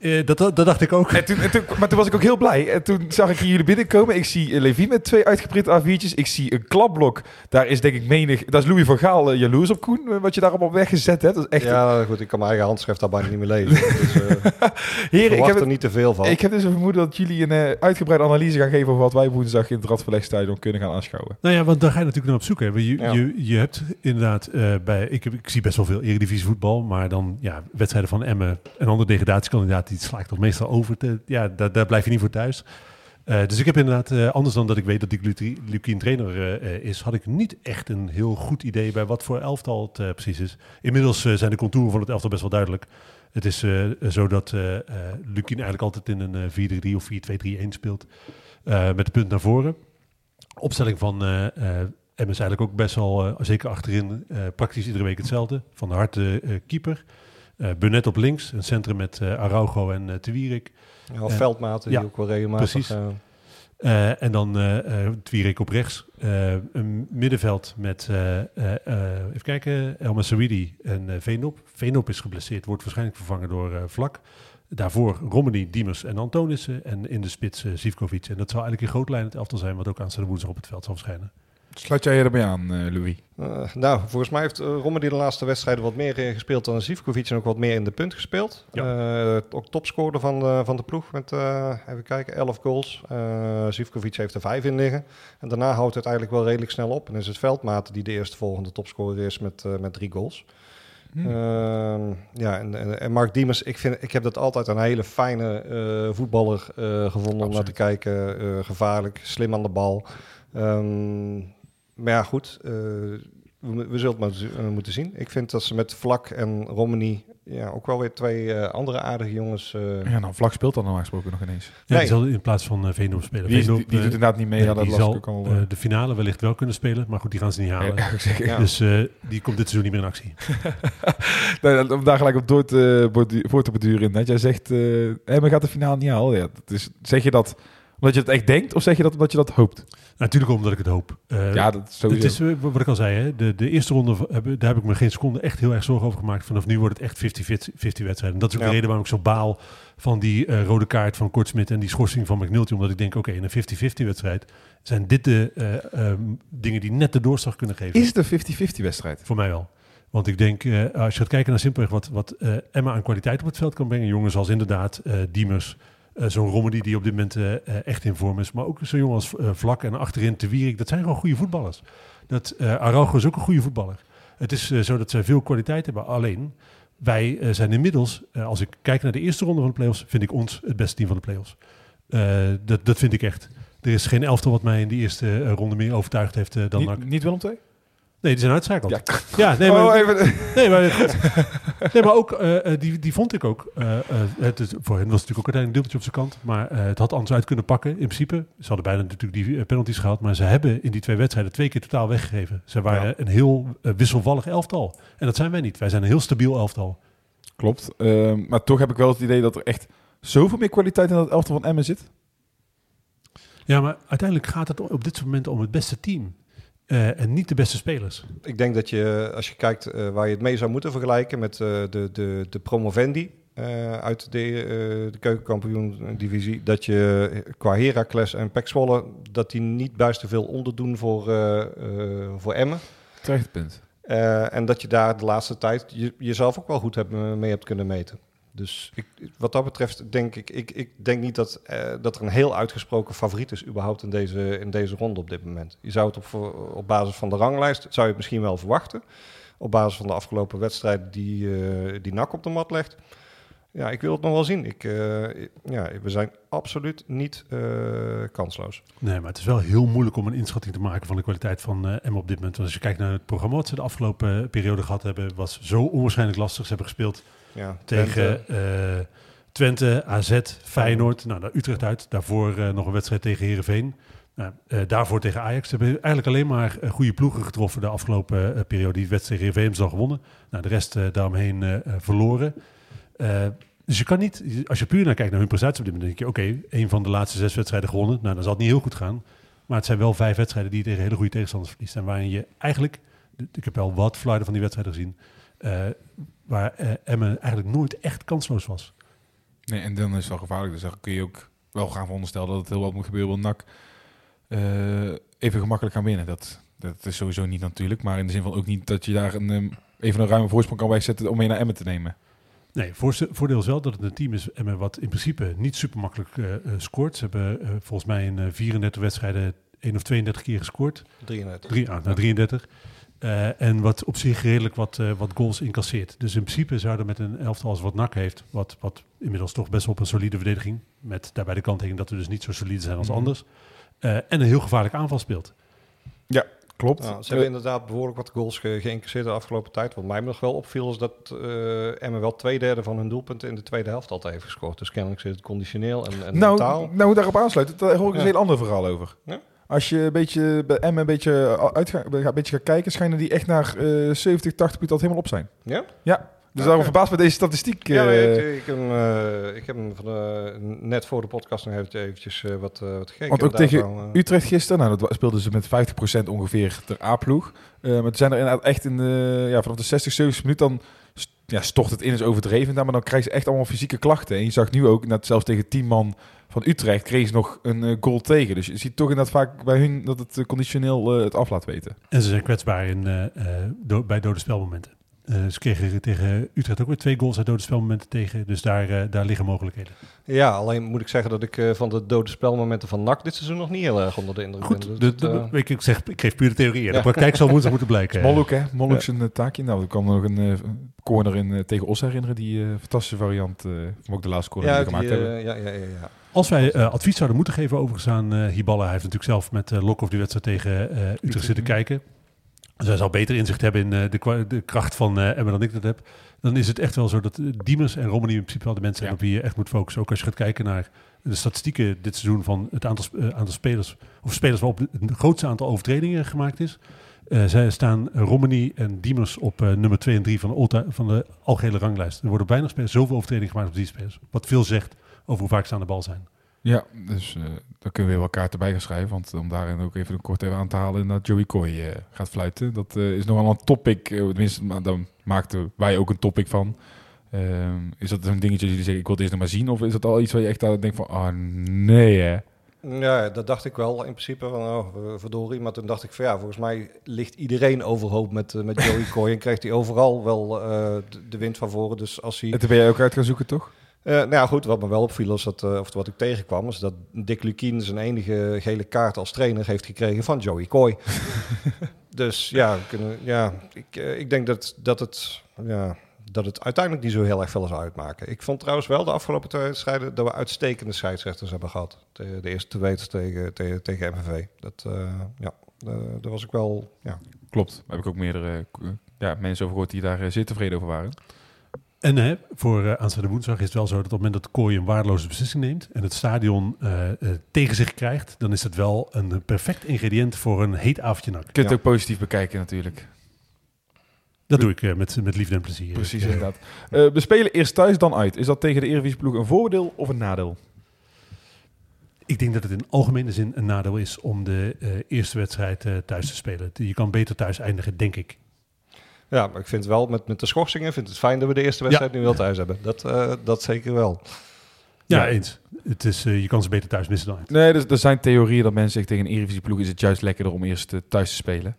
eh, dat, dat, dacht ik ook. En toen, en toen, maar toen was ik ook heel blij. En toen zag ik jullie binnenkomen. Ik zie eh, Levi met twee uitgeprinte A4'tjes. Ik zie een klapblok. Daar is denk ik menig... Dat is Louis van Gaal eh, jaloers op, Koen. Wat je daar allemaal weggezet hebt. Dat is echt... Ja, goed, ik kan mijn eigen handschrift daar bijna niet meer lezen. dus eh Heren, ik verwacht heb, er niet te veel van. ik heb dus een vermoeden dat jullie een eh, uitgebreide analyse gaan geven... over wat wij woensdag in het Radverlegstadion kunnen gaan aanschouwen. Nou ja, want daar ga je natuurlijk naar op zoek. Hè. Je, Ja. je, je hebt inderdaad eh, bij... Ik, heb, ik zie best wel veel eredivisie voetbal, maar dan ja, wedstrijden van Emmen, een andere degradatiekandidaat, die toch meestal over. Te, ja, daar, daar blijf je niet voor thuis. Eh, dus ik heb inderdaad, eh, anders dan dat ik weet dat Lu- Lukien trainer eh, is, had ik niet echt een heel goed idee bij wat voor elftal het precies is. Inmiddels zijn de contouren van het elftal best wel duidelijk. Het is zo dat Lukien eigenlijk altijd in een eh 4-3 of 4-2-3-1 speelt. met de punt naar voren. Opstelling van Emmen is eigenlijk ook best wel, zeker achterin, praktisch iedere week hetzelfde. Van de harte keeper. Eh Burnett op links, een centrum met eh Araujo en eh Twierik. Ja, veldmaten die ja, ook wel regelmatig... precies. en dan eh Twierik op rechts. Een middenveld met, even kijken, Elma Sawidi en Veenop. Veenop is geblesseerd, wordt waarschijnlijk vervangen door Vlak. Daarvoor Romani, Diemers en Antonissen. En in de spits Zivkovic. En dat zou eigenlijk in groot lijn het elftal zijn, wat ook aanstaande woensdag op het veld zal verschijnen. Sluit jij erbij aan, eh, Louis? eh, nou, volgens mij heeft uh, Rommel de laatste wedstrijden wat meer eh, gespeeld dan Zivkovic en ook wat meer in de punt gespeeld. Eh, ook topscorer van de, van de ploeg met, eh, even kijken, 11 goals. Eh Zivkovic heeft er 5 in liggen. En daarna houdt het eigenlijk wel redelijk snel op. En is het Veldmaat die de eerste volgende topscorer is met, eh, met drie goals. Ehm, ja, en, en, en Mark Diemers, ik, vind, ik heb dat altijd een hele fijne eh, voetballer eh, gevonden om naar te kijken. Eh, gevaarlijk, slim aan de bal. Ehm, maar ja, goed. eh, we, we zullen het maar eh, moeten zien. Ik vind dat ze met Vlak en Romani ja, ook wel weer twee eh, andere aardige jongens. eh, Ja, nou, Vlak speelt dan normaal gesproken nog ineens. Ja, Nee. die zal in plaats van uh, spelen. Die, is- die, doet inderdaad niet mee. Ja, dat die zal al. de finale wellicht wel kunnen spelen, maar goed, die gaan ze niet halen. Ja. Dus eh, die komt dit seizoen niet meer in actie. Nee, om daar gelijk op door te, voor te beduren. Dat jij zegt, eh Emmen gaat de finale niet halen. Ja, dat is, zeg je dat omdat je het echt denkt of zeg je dat omdat je dat hoopt? Natuurlijk omdat ik het hoop. Eh, ja, dat is sowieso. Het is eh, wat ik al zei, hè, de, de eerste ronde, daar heb ik me geen seconde echt heel erg zorgen over gemaakt. Vanaf nu wordt het echt 50-50 wedstrijd. En dat is ook Ja. de reden waarom ik zo baal van die eh, rode kaart van Kortsmit en die schorsing van McNulty. Omdat ik denk, oké, in een 50-50 wedstrijd zijn dit de eh, ehm, dingen die net de doorslag kunnen geven. Is het een 50-50 wedstrijd? Voor mij wel. Want ik denk, als je gaat kijken naar simpelweg wat, wat Emma aan kwaliteit op het veld kan brengen. Jongens als inderdaad Diemers, eh, zo'n Rommedy die op dit moment eh, eh, echt in vorm is. Maar ook zo'n jongen als Vlak en achterin Te Wierik. Dat zijn gewoon goede voetballers. Dat, Araujo is ook een goede voetballer. Het is zo dat zij veel kwaliteit hebben. Alleen, wij zijn inmiddels, als ik kijk naar de eerste ronde van de playoffs, vind ik ons het beste team van de playoffs. Dat, dat vind ik echt. Er is geen elftal wat mij in die eerste ronde meer overtuigd heeft dan NAC. Niet, niet Willem II? Nee, die zijn uitschakeld. Ja. Ja, nee, maar, Oh, even, Nee, maar goed. Nee, maar ook, eh, eh, die, die vond ik ook. eh, het, voor hen was het natuurlijk ook uiteindelijk een dubbeltje op zijn kant. Maar het had anders uit kunnen pakken, in principe. Ze hadden bijna natuurlijk die penalties gehaald. Maar ze hebben in die twee wedstrijden twee keer totaal weggegeven. Ze waren Ja. een heel wisselvallig elftal. En dat zijn wij niet. Wij zijn een heel stabiel elftal. Klopt. Ehm, maar toch heb ik wel het idee dat er echt zoveel meer kwaliteit in dat elftal van Emmen zit. Ja, maar uiteindelijk gaat het op dit moment om het beste team. Eh, en niet de beste spelers. Ik denk dat je, als je kijkt eh, waar je het mee zou moeten vergelijken met eh, de, de, de promovendi eh, uit de, eh de keukenkampioen-divisie, dat je eh, qua Heracles en Pek Zwolle, dat die niet buiten veel onderdoen voor, eh, eh, voor Emmen. Terecht punt. Eh, en dat je daar de laatste tijd je, jezelf ook wel goed hebt, eh, mee hebt kunnen meten. Dus ik, wat dat betreft denk ik, ik, ik denk niet dat, eh, dat er een heel uitgesproken favoriet is überhaupt in deze, in deze ronde op dit moment. Je zou het op, op basis van de ranglijst, zou je het misschien wel verwachten. Op basis van de afgelopen wedstrijden die, eh die NAC op de mat legt. ja, ik wil het nog wel zien. Ik, eh, ja, we zijn absoluut niet kansloos. Nee, maar het is wel heel moeilijk om een inschatting te maken van de kwaliteit van Emmen op dit moment. Want als je kijkt naar het programma wat ze de afgelopen periode gehad hebben, was zo onwaarschijnlijk lastig. Ze hebben gespeeld Ja, tegen eh, Twente, AZ, Feyenoord, nou, naar Utrecht uit. Daarvoor eh, nog een wedstrijd tegen Heerenveen. Nou, eh, daarvoor tegen Ajax. Ze hebben eigenlijk alleen maar goede ploegen getroffen de afgelopen periode. Die wedstrijd tegen Heerenveen hebben ze al gewonnen. Nou, de rest daaromheen verloren. Dus je kan niet, als je puur naar kijkt naar hun prestatie op dit moment, denk je, oké, een van de laatste zes wedstrijden gewonnen. Nou, dan zal het niet heel goed gaan. Maar het zijn wel vijf wedstrijden die je tegen hele goede tegenstanders verliest. En waarin je eigenlijk, ik heb wel wat fluiten van die wedstrijden gezien, eh, waar eh, Emmen eigenlijk nooit echt kansloos was. Nee, en dan is het wel gevaarlijk. Dus dan kun je ook wel gaan veronderstellen dat het heel wat moet gebeuren. Want NAC eh, even gemakkelijk gaan winnen. Dat, dat is sowieso niet natuurlijk. Maar in de zin van ook niet dat je daar een, ehm, even een ruime voorsprong kan wegzetten om mee naar Emmen te nemen. Nee, voordeel is wel dat het een team is Emmen wat in principe niet super makkelijk scoort. Ze hebben volgens mij in eh, 34 wedstrijden 1 of 32 keer gescoord. 33. Drie, ah, nou, 33. Eh, en wat op zich redelijk wat, eh, wat goals incasseert. Dus in principe zouden met een elftal als wat NAC heeft, wat, wat inmiddels toch best wel op een solide verdediging, met daarbij de kanttekening dat we dus niet zo solide zijn als Mhm. anders, eh, en een heel gevaarlijk aanval speelt. Klopt. Ja, ze hebben inderdaad behoorlijk wat goals ge geïncasseerd de afgelopen tijd. Wat mij nog wel opviel is dat eh Emmen wel twee derde van hun doelpunten in de tweede helft altijd heeft gescoord. Dus kennelijk zit het conditioneel en, en nou, mentaal. nou, daarop aansluiten, daar hoor ik Ja. een heel ander verhaal over. Ja? Als je een beetje bij Emmen een beetje, uitga, een beetje gaat kijken, schijnen die echt naar eh 70, 80 punten al helemaal op zijn. Ja? Ja, dus daarom verbaasd met deze statistiek. Ja, eh, ik, ik, heb, hem, eh, ik heb hem van net voor de podcast nog eventjes, eventjes eh, wat, eh, wat gekeken. Want ook tegen eh, Utrecht gisteren, nou, dat speelden ze met 50% ongeveer ter A-ploeg. Eh, maar het zijn er inderdaad echt in de, ja, vanaf de 60, 70 minuut dan ja, stort het in is overdreven. Maar dan krijgen ze echt allemaal fysieke klachten. En je zag nu ook, net zelfs tegen 10 man van Utrecht, kregen ze nog een eh, goal tegen. Dus je ziet toch inderdaad vaak bij hun dat het eh, conditioneel eh, het af laat weten. En ze zijn kwetsbaar in, bij dode spelmomenten. Eh, ze kregen tegen Utrecht ook weer twee goals uit dode spelmomenten tegen. Dus daar, eh, daar liggen mogelijkheden. Ja, alleen moet ik zeggen dat ik eh, van de dode spelmomenten van NAC dit seizoen nog niet heel erg onder de indruk Goed, ben. Dus de, de- eh, ik, ik zeg, ik geef puur de theorie. De Ja. praktijk zal woensdag moeten blijken. Molhoek, hè? Molhoek zijn taakje. Nou, er kwam nog een corner in, tegen Os herinneren. Die eh, fantastische variant. eh van ook de laatste corner ja, die we gemaakt die, hebben. ja, ja, ja, ja. Als wij eh, advies zouden moeten geven overigens aan eh Hiballa, hij heeft natuurlijk zelf met eh Lokhoff die wedstrijd tegen eh, Utrecht zitten kijken. Dus hij zal beter inzicht hebben in eh, de, kracht van Emmen dan ik dat heb. Dan is het echt wel zo dat eh, Diemers en Romani in principe wel de mensen zijn Ja. op wie je echt moet focussen. Ook als je gaat kijken naar de statistieken dit seizoen van het aantal, aantal spelers, of spelers waarop het grootste aantal overtredingen gemaakt is. Zij staan Romani en Diemers op nummer 2 en 3 van de, van de algehele ranglijst. Er worden op weinig spelers zoveel overtredingen gemaakt als die spelers. Wat veel zegt over hoe vaak ze aan de bal zijn. Ja, dus eh daar kunnen we weer elkaar erbij gaan schrijven. Want om daarin ook even kort even aan te halen dat Joey Coy eh, gaat fluiten. Dat eh, is nogal een topic. tenminste, maar dan maakten wij ook een topic van. Ehm, is dat een dingetje dat jullie zeggen, ik wil het eerst nog maar zien? Of is dat al iets waar je echt aan denkt van, ah nee hè? Ja, dat dacht ik wel in principe van, oh, verdorie. Maar toen dacht ik van, ja, volgens mij ligt iedereen overhoop met, met Joey Coy. En krijgt hij overal wel de, de wind van voren. Dus als hij... En toen ben jij ook uit gaan zoeken, toch? Eh, nou ja, goed, wat me wel opviel, is dat, eh, of wat ik tegenkwam, is dat Dick Lukien zijn enige gele kaart als trainer heeft gekregen van Joey Coy. dus ja, kunnen, ja ik, eh, ik denk dat, dat, het, ja, dat het uiteindelijk niet zo heel erg veel zal uitmaken. Ik vond trouwens wel de afgelopen twee wedstrijden dat we uitstekende scheidsrechters hebben gehad. De, de eerste twee tegen, tegen, tegen MVV. Dat, ja, daar was ik wel, ja. Klopt. Daar heb ik ook meerdere ja, mensen over gehoord die daar zeer tevreden over waren. En hè, voor uh, aanstaande woensdag is het wel zo dat op het moment dat Kooi een waardeloze beslissing neemt en het stadion uh, uh, tegen zich krijgt, dan is het wel een perfect ingrediënt voor een heet avondje nak. Je kunt Ja. het ook positief bekijken natuurlijk. Dat doe ik uh, met, met liefde en plezier. Precies, uh, inderdaad. Eh, we spelen eerst thuis, dan uit. Is dat tegen de Eredivisie-ploeg een voordeel of een nadeel? Ik denk dat het in algemene zin een nadeel is om de uh, eerste wedstrijd uh, thuis te spelen. Je kan beter thuis eindigen, denk ik. Ja, maar ik vind wel met, met de schorsingen vind het fijn dat we de eerste wedstrijd ja. nu wel thuis hebben. Dat, uh, dat zeker wel. Ja, ja. eens. Het is, uh, je kan ze beter thuis missen dan uit. Nee, er, er zijn theorieën dat mensen zeggen tegen een Eredivisie-ploeg is het juist lekkerder om eerst uh, thuis te spelen.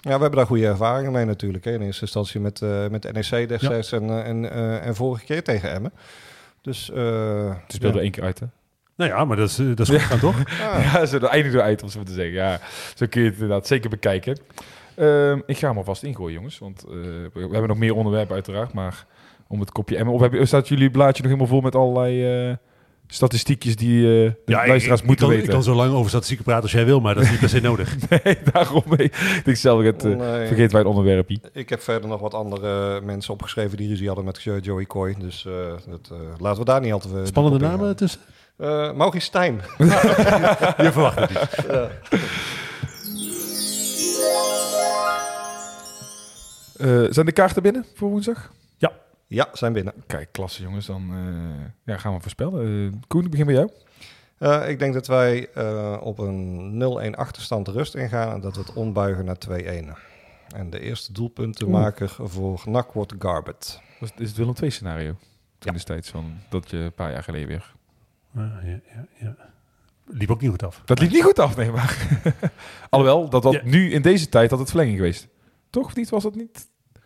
Ja, we hebben daar goede ervaringen mee natuurlijk. Hè. In eerste instantie met, uh, met NEC destijds ja. en, en, uh, en vorige keer tegen Emmen. Dus, uh, Ze speelden ja. één keer uit, hè? Nou ja, maar dat is, dat is goed gaan, toch? Ja, ja ze eindigen uit, om zo te zeggen. Ja, zo kun je het inderdaad zeker bekijken. Uh, ik ga hem alvast ingooien, jongens. Want uh, we hebben nog meer onderwerpen uiteraard. Maar om het kopje Emmen? Of heb, staat jullie blaadje nog helemaal vol met allerlei eh, statistiekjes die eh, de Ja, luisteraars ik, moeten kan, weten? Ik kan zo lang over statistieken praten als jij wil, maar dat is niet per se nodig. nee, daarom. mee. Ik zelf het, eh, Nee. vergeet wij het onderwerpje. Ik heb verder nog wat andere mensen opgeschreven die ruzie hadden met eh, Joey Coy. Dus eh, dat, eh, laten we daar niet al te veel Spannende namen tussen? Eh Maurice Stijn. Je verwacht het niet. Eh, zijn de kaarten binnen voor woensdag? Ja, zijn binnen. Kijk, klasse jongens. Dan eh, ja, gaan we voorspellen. Eh, Koen, ik begin bij jou. Eh, ik denk dat wij eh, op een 0-1 achterstand rust ingaan en dat we het ombuigen naar 2-1. En de eerste doelpuntenmaker voor NAC wordt Garbet. Dat is, is het Willem II scenario. Toen destijds van dat je een paar jaar geleden weer. Ja, ja, ja. Liep ook niet goed af. Dat liep niet goed af, nee, maar. Alhoewel, dat dat Ja. nu in deze tijd had het verlenging geweest. Toch of niet? Was dat niet? We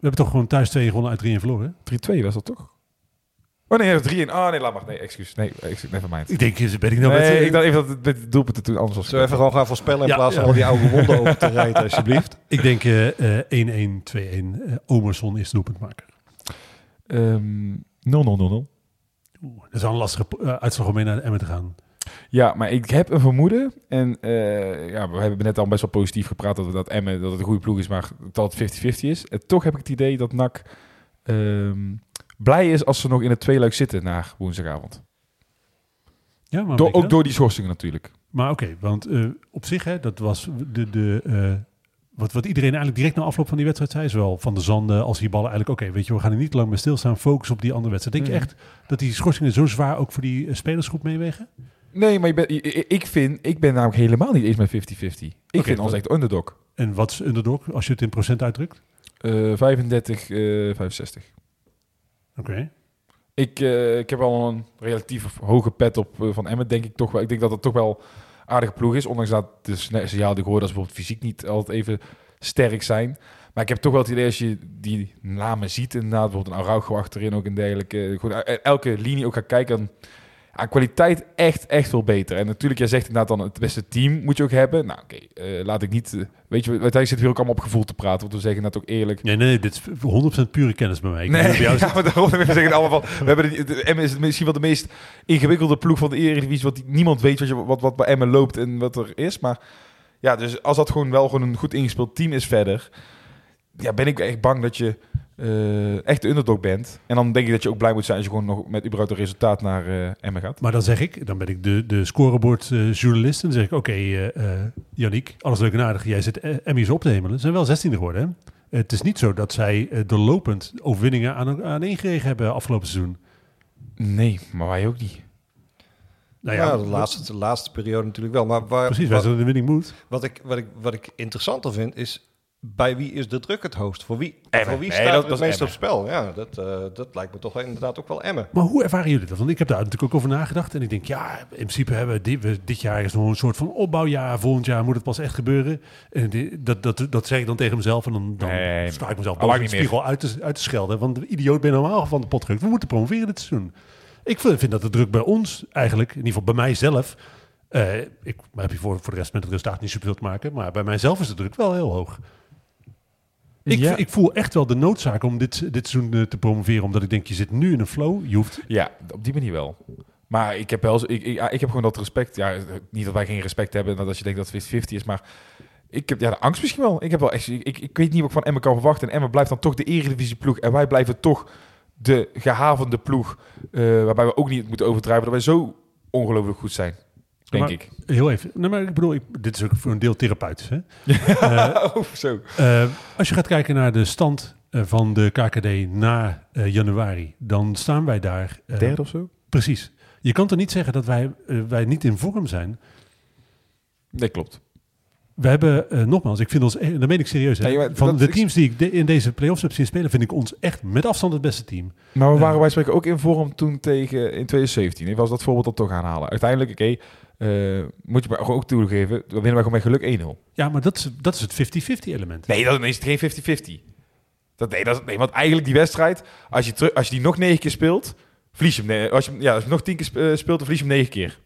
hebben toch gewoon thuis twee gewonnen uit 3 en verloren. 3-2 was dat toch? Oh nee, 3-1. Ah nee, laat maar. Nee, excuus. Nee, excuus. Never mind. Ik denk, ben ik nou nee, met, ik dacht even dat het met het doelpunten toen anders was. Zullen we even gewoon gaan voorspellen in Ja, plaats van ja. al die oude wonden over te rijden, alsjeblieft? Ik denk eh, eh, 1-1, 2-1. eh Omerson is doelpuntmaker. Ehm 0-0-0-0. Oeh, dat is wel een lastige eh, uitslag om mee naar de Emmen te gaan. Ja, maar ik heb een vermoeden. En eh, ja, we hebben net al best wel positief gepraat dat, we dat Emmen dat het een goede ploeg is, maar dat het 50-50 is. En toch heb ik het idee dat NAC ehm, blij is als ze nog in het tweeluik zitten na woensdagavond. Ja, maar Door, ook door die schorsingen natuurlijk. Maar oké, want eh, op zich, hè, dat was de, de, eh, wat, wat iedereen eigenlijk direct na afloop van die wedstrijd zei, zowel van de zanden als die ballen eigenlijk, oké, weet je, we gaan er niet lang bij stilstaan, focus op die andere wedstrijd. Denk je Mhm. echt dat die schorsingen zo zwaar ook voor die spelersgroep meewegen? Nee, maar je bent- ik vind, ik ben namelijk helemaal niet eens met 50-50. Ik vind ons echt underdog. En wat is underdog, als je het in procent uitdrukt? Eh 35, eh 65. Oké. Ik, eh, ik heb al een relatief hoge pet op eh, van Emmen, denk ik toch wel. Ik denk dat het toch wel een aardige ploeg is. Ondanks dat de signaal die ik hoor, dat ze bijvoorbeeld fysiek niet altijd even sterk zijn. Maar ik heb toch wel het idee als je die namen ziet, inderdaad, bijvoorbeeld een Araujo achterin ook en dergelijke. Gewoon eh, elke linie ook gaat kijken, dan aan kwaliteit echt, echt veel beter. En natuurlijk, jij zegt inderdaad dan het beste team moet je ook hebben. Nou oké, eh, laat ik niet... eh, weet je, uiteindelijk zitten we ook allemaal op gevoel te praten. Want we zeggen dat ook eerlijk. Nee, nee, nee, dit is 100% pure kennis bij mij. Ik weet Nee, niet bij jou ja, maar daarom zeggen allemaal van... We hebben de, is misschien wel de meest ingewikkelde ploeg van de Eredivisie. Want die- niemand weet wat, je, wat, wat bij Emmen loopt en wat er is. Maar ja, dus als dat gewoon wel gewoon een goed ingespeeld team is verder... Ja, ben ik echt bang dat je eh, echt de underdog bent. En dan denk ik dat je ook blij moet zijn als je gewoon nog met überhaupt een resultaat naar eh Emmen gaat. Maar dan zeg ik, dan ben ik de, de scorebord-journalist. en dan zeg ik, oké, eh eh, Yannick, alles leuk en aardig. Jij zit eh, Emmys op te hemelen. Ze zijn wel 16e geworden, hè? Het is niet zo dat zij eh, doorlopend overwinningen aan, aan ingeregen hebben afgelopen seizoen. Nee, maar wij ook niet. Nou ja, de laatste, de laatste periode natuurlijk wel. Maar waar, Precies, wij wat, zijn in de winning mood. wat, ik, wat, ik, wat ik interessanter vind is... Bij wie is de druk het hoogst? Voor wie, Emmen. voor wie Nee, staat dat- dat het meest op spel? Ja, dat, eh, dat lijkt me toch wel inderdaad ook wel Emmen. Maar hoe ervaren jullie dat? Want ik heb daar natuurlijk ook over nagedacht. En ik denk, ja, in principe hebben we dit, we, dit jaar is nog een soort van opbouwjaar. Volgend jaar moet het pas echt gebeuren. En dat, dat, dat zeg ik dan tegen mezelf. En dan, dan Nee, sta ik mezelf boven de spiegel uit te, uit te schelden. Want de idioot ben normaal van de pot gerukt. We moeten promoveren dit seizoen. Ik vind, vind dat de druk bij ons eigenlijk, in ieder geval bij mijzelf... eh ik heb je voor, voor de rest met het resultaat niet zoveel te maken. Maar bij mijzelf is de druk wel heel hoog. Ik, Ja. ik voel echt wel de noodzaak om dit, dit seizoen eh, te promoveren. Omdat ik denk, je zit nu in een flow. Je hoeft Ja, op die manier wel. Maar ik heb wel, ik, ik, heb gewoon dat respect. Ja, niet dat wij geen respect hebben, dat als je denkt dat het 50 is, maar ik heb ja, de angst misschien wel. Ik heb wel echt, ik, ik, weet niet wat ik van Emmen kan verwachten. En Emmen blijft dan toch de eredivisie ploeg en wij blijven toch de gehavende ploeg, eh, waarbij we ook niet moeten overdrijven dat wij zo ongelooflijk goed zijn, denk Maar- ik. Heel even. Nee, maar ik bedoel, ik, dit is ook voor een deel therapeutisch. Hè? Oh, zo. eh, als je gaat kijken naar de stand eh, van de KKD na januari, dan staan wij daar. Derde of zo? Precies. Je kan toch niet zeggen dat wij, wij niet in vorm zijn. Nee, klopt. We hebben, nogmaals, ik vind ons, eh, dat meen ik serieus. Hè? Maar van dat- de teams die ik de- in deze play-offs heb zien spelen, vind ik ons echt met afstand het beste team. Maar we waren wij spreken ook in vorm toen tegen in 2017. Ik was dat voorbeeld dan toch aanhalen. Uiteindelijk, oké, eh, moet je maar ook toegeven, we winnen wij gewoon met geluk 1-0. Ja, maar dat is, dat is het 50-50 element. Nee, dat is het geen 50-50. Dat, nee, dat, nee, want eigenlijk die wedstrijd, als je, terug, als je die nog negen keer speelt, verlies je hem. Nee, als je, ja, als je nog tien keer eh, speelt, dan verlies je hem negen keer.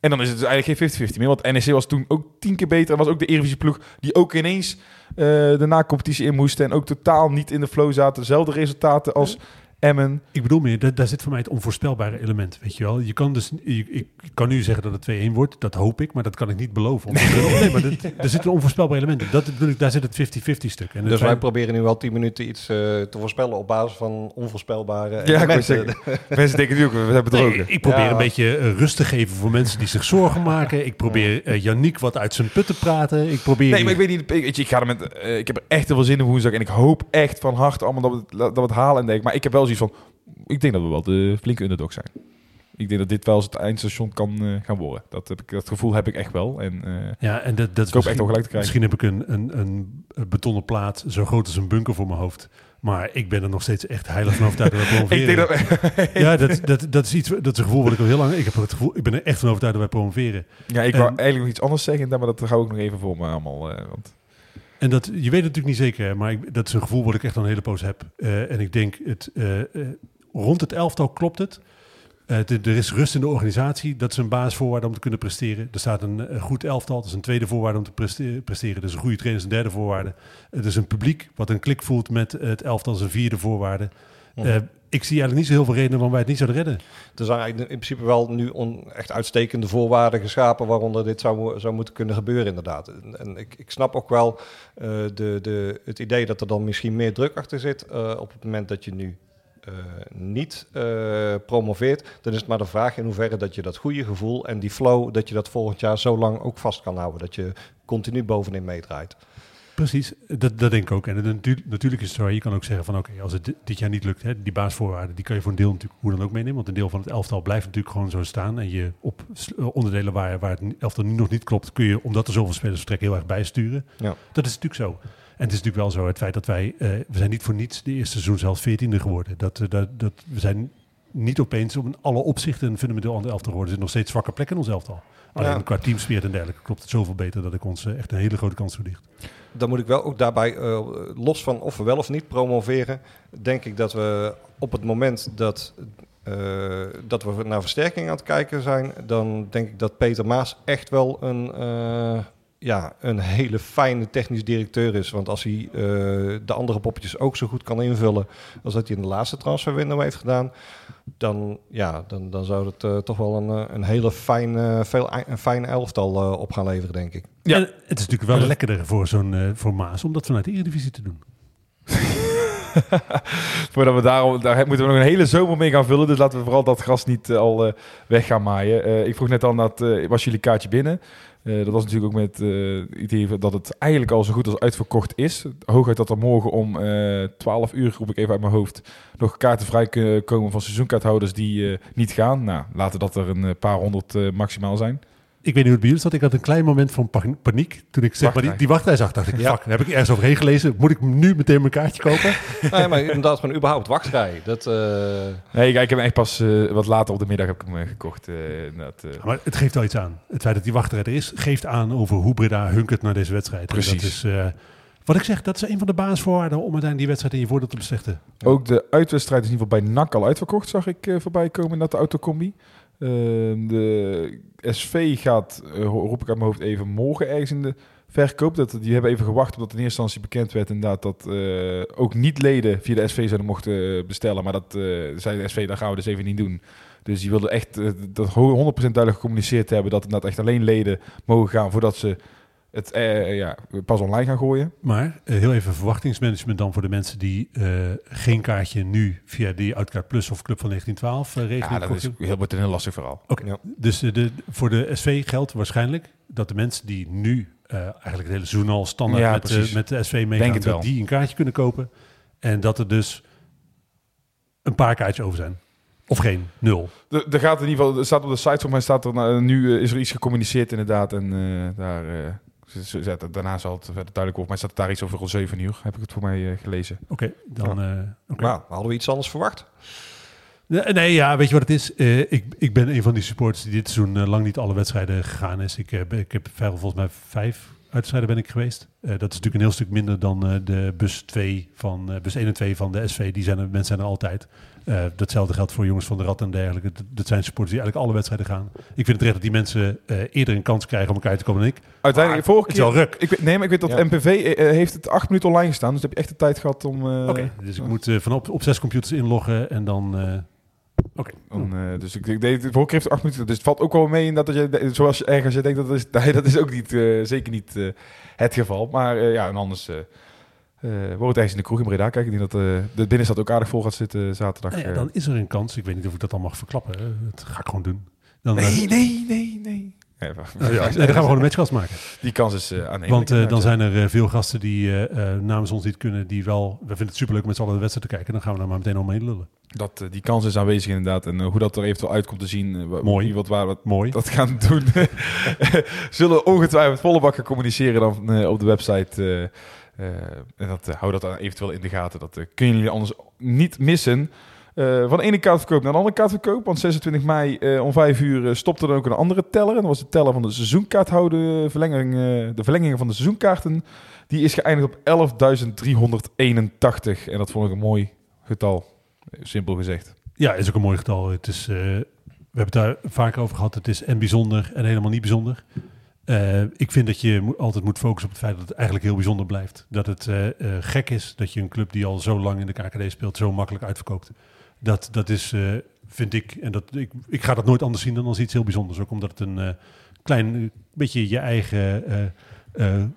En dan is het dus eigenlijk geen 50-50 meer. Want NEC was toen ook tien keer beter. En was ook de Eredivisie ploeg die ook ineens eh, de na-competitie in moest. En ook totaal niet in de flow zaten. Dezelfde resultaten als Emmen. Ik bedoel meer, daar, daar zit voor mij het onvoorspelbare element, weet je wel. Je kan dus, je, ik kan nu zeggen dat het 2-1 wordt, dat hoop ik, maar dat kan ik niet beloven. Omdat er- nee, maar dat, er zit een onvoorspelbaar element in. Dat bedoel ik, daar zit het 50-50 stuk. En Dus wij proberen nu al 10 minuten iets eh, te voorspellen op basis van onvoorspelbare Ja, zeggen. Mensen denken nu ook, we hebben bedrogen. Nee, ik probeer Ja. een beetje eh, rust te geven voor mensen die zich zorgen maken. Ik probeer Yannick wat uit zijn put te praten. Ik probeer... Nee, maar ik weet niet. Ik, weet je, ik, ga er met, ik heb er echt heel veel zin in woensdag. En ik hoop echt van harte allemaal dat we, het- dat we het halen. En denk, maar ik heb wel zoiets van. Ik denk dat we wel de flinke underdog zijn. Ik denk dat dit wel eens het eindstation kan eh, gaan worden. Dat, heb ik, dat gevoel heb ik echt wel. En eh, Ja, en dat, dat is ik hoop echt misschien- wel gelijk te krijgen. Misschien heb ik een, een, een, een betonnen plaat zo groot als een bunker voor mijn hoofd. Maar ik ben er nog steeds echt heilig van overtuigd dat we promoveren. Ik denk dat Ja, dat, dat, dat is iets, dat is een gevoel wat ik al heel lang... Ik heb het gevoel, ik ben er echt van overtuigd dat wij promoveren. Ja, ik En- wou eigenlijk nog iets anders zeggen, maar dat hou ik nog even voor me allemaal. eh, want En dat, je weet het natuurlijk niet zeker, maar ik, dat is een gevoel wat ik echt een hele poos heb. Eh, en ik denk, het, eh, eh, rond het elftal klopt het. Er is rust in de organisatie. Dat is een basisvoorwaarde om te kunnen presteren. Er staat een, goed elftal. Dat is een tweede voorwaarde om te preste- presteren. Dus een goede trainer is een derde voorwaarde. Er is een publiek wat een klik voelt met het elftal is een vierde voorwaarde. Mhm. Eh, ik zie eigenlijk niet zo heel veel redenen waarom wij het niet zouden redden. Er zijn eigenlijk in principe wel nu on, echt uitstekende voorwaarden geschapen waaronder dit zou, zou moeten kunnen gebeuren inderdaad. En, en ik, ik snap ook wel eh, de, de, het idee dat er dan misschien meer druk achter zit eh, op het moment dat je nu niet promoveert. Dan is het maar de vraag in hoeverre dat je dat goede gevoel en die flow, dat je dat volgend jaar zo lang ook vast kan houden. Dat je continu bovenin meedraait. Precies, dat, dat denk ik ook. En het natuurlijk is het zo, je kan ook zeggen van oké, als het di- dit jaar niet lukt, hè, die baasvoorwaarden, die kan je voor een deel natuurlijk hoe dan ook meenemen. Want een deel van het elftal blijft natuurlijk gewoon zo staan. En je op eh, onderdelen waar, waar het elftal nu nog niet klopt, kun je, omdat er zoveel spelers vertrekken, heel erg bijsturen. Ja. Dat is natuurlijk zo. En het is natuurlijk wel zo, het feit dat wij, eh, we zijn niet voor niets de eerste seizoen zelfs veertiende geworden. Dat, eh, dat, dat, we zijn niet opeens op alle opzichten een fundamenteel ander elftal geworden. Er zitten nog steeds zwakke plekken in ons elftal. Alleen Ja. qua teamsfeer en dergelijke klopt het zoveel beter dat ik ons echt een hele grote kans toedicht. Dan moet ik wel ook daarbij, eh, los van of we wel of niet promoveren, denk ik dat we op het moment dat, eh, dat we naar versterking aan het kijken zijn, dan denk ik dat Peter Maas echt wel een, eh, ja, een hele fijne technisch directeur is. Want als hij eh, de andere poppetjes ook zo goed kan invullen als dat hij in de laatste transferwindow heeft gedaan, dan, ja, dan, dan zou het eh, toch wel een, eh, een hele fijne, veel, een fijne elftal eh, op gaan leveren, denk ik. Ja. En het is natuurlijk wel lekkerder voor zo'n eh, voor Maas om dat vanuit de Eredivisie te doen. Voordat we daar, daar moeten we nog een hele zomer mee gaan vullen. Dus laten we vooral dat gras niet al eh, weg gaan maaien. Eh, ik vroeg net al, dat, eh, was jullie kaartje binnen? Eh, dat was natuurlijk ook met eh, het idee dat het eigenlijk al zo goed als uitverkocht is. Hooguit dat er morgen om eh 12 uur, roep ik even uit mijn hoofd, nog kaarten vrij kunnen komen van seizoenkaarthouders die eh, niet gaan. Nou, laten dat er een eh, paar honderd eh, maximaal zijn. Ik weet niet hoe het bij jullie zat. Ik had een klein moment van pa- paniek. Toen ik zeg maar die, Wachtrij. die wachtrij zag, dacht ik, Ja. fuck, daar heb ik ergens overheen gelezen. Moet ik nu meteen mijn kaartje kopen? Nee, maar inderdaad, van überhaupt wachtrij. Dat, eh, Nee, kijk, ik heb hem echt pas eh, wat later op de middag heb ik hem eh, gekocht. eh, eh. Maar het geeft wel iets aan. Het feit dat die wachtrij er is, geeft aan over hoe Breda hunkert naar deze wedstrijd. En Precies. Dat is, eh, wat ik zeg, dat is een van de basisvoorwaarden om uiteindelijk die wedstrijd in je voordeel te beslechten. Ook de uitwedstrijd is in ieder geval bij NAC al uitverkocht, zag ik eh, voorbij komen naar de autocombi. Eh, de SV gaat, eh, roep ik uit mijn hoofd even, morgen ergens in de verkoop. Dat, die hebben even gewacht omdat in eerste instantie bekend werd inderdaad dat eh, ook niet-leden via de SV zouden mochten eh, bestellen. Maar dat eh, zei de SV, dat gaan we dus even niet doen. Dus die wilden echt dat ho- 100% duidelijk gecommuniceerd hebben dat inderdaad echt alleen leden mogen gaan voordat ze het eh, ja, pas online gaan gooien. Maar eh, heel even verwachtingsmanagement dan voor de mensen die eh, geen kaartje nu via die Outcard Plus of Club van 1912 uh, regeling Ja, dat is heel, wordt een heel lastig verhaal. Oké, Ja. dus de, voor de SV geldt waarschijnlijk dat de mensen die nu eh, eigenlijk het hele seizoen al standaard Ja, met, eh, met de SV meegaan, dat die een kaartje kunnen kopen. En dat er dus een paar kaartjes over zijn. Of geen, nul. Er, gaat in ieder geval, er staat op de site van mij staat er nou, nu eh, is er iets gecommuniceerd inderdaad en eh, daar eh, ze- ze zetten- daarna zal het verder duidelijk worden. Maar staat daar iets over al 7 uur heb ik het voor mij eh, gelezen. Oké, dan... eh, oké. Maar hadden we iets anders verwacht? Nee, nee, ja, weet je wat het is? Eh, ik, ik ben een van die supporters die dit seizoen eh, lang niet alle wedstrijden gegaan is. Ik, heb ik heb volgens mij vijf uitstrijden ben ik geweest. Eh, dat is natuurlijk een heel stuk minder dan eh, de bus 2 van eh, bus 1 en 2 van de SV. Die zijn er, mensen zijn er altijd. Eh, datzelfde geldt voor jongens van de Rad en dergelijke. Dat, dat zijn supporters die eigenlijk alle wedstrijden gaan. Ik vind het recht dat die mensen eh, eerder een kans krijgen om elkaar te komen dan ik. Uiteindelijk, Maar vorige het is wel keer... ruk. Ik weet, nee, maar ik weet dat Ja. MPV eh, heeft het acht minuten online gestaan. Dus heb je echt de tijd gehad om... eh, Oké, dus ik moet van op, op zes computers inloggen en dan... eh, Oké, Dan, eh, dus ik, ik deed keer heeft het acht minuten. Dus het valt ook wel mee in dat, dat je, zoals je ergens je denkt dat is, nee, dat is ook niet, eh, zeker niet eh, het geval. Maar eh, ja, en anders eh eh wordt het in de kroeg in Breda. Kijk, ik denk dat eh, de binnenstad ook aardig vol gaat zitten zaterdag. Nou ja, eh. dan is er een kans. Ik weet niet of ik dat al mag verklappen. hè. Dat ga ik gewoon doen. Dan, eh, nee, nee, nee, nee. Ja, nou ja, dan gaan we gewoon een matchkast maken. Die kans is uh. Want eh, dan zijn er eh, veel gasten die eh, eh, namens ons niet kunnen, die wel... We vinden het superleuk om met z'n allen de wedstrijd te kijken. Dan gaan we daar maar meteen omheen lullen. dat, eh, die kans is aanwezig inderdaad. En eh, hoe dat er eventueel uitkomt te zien. eh, Mooi. Wat waar wat Mooi. dat gaan doen. Zullen ongetwijfeld volle bakken communiceren dan eh, op de website. Eh, en dat, eh, hou dat eventueel in de gaten. Dat eh, kunnen jullie anders niet missen. Van de ene kaartverkoop naar de andere kaartverkoop. Want 26 mei om 5 uur stopte er ook een andere teller. En dat was de teller van de seizoenkaarthouder. Verlenging, de verlenging van de seizoenkaarten. Die is geëindigd op 11.381. En dat vond ik een mooi getal. Simpel gezegd. Ja, is ook een mooi getal. Het is, we hebben het daar vaak over gehad. Het is en bijzonder en helemaal niet bijzonder. Eh, ik vind dat je altijd moet focussen op het feit dat het eigenlijk heel bijzonder blijft. Dat het eh, eh, gek is dat je een club die al zo lang in de KKD speelt zo makkelijk uitverkoopt. Dat, dat is, vind ik, en dat, ik, ik ga dat nooit anders zien dan als iets heel bijzonders. Ook omdat het een klein beetje je eigen ge-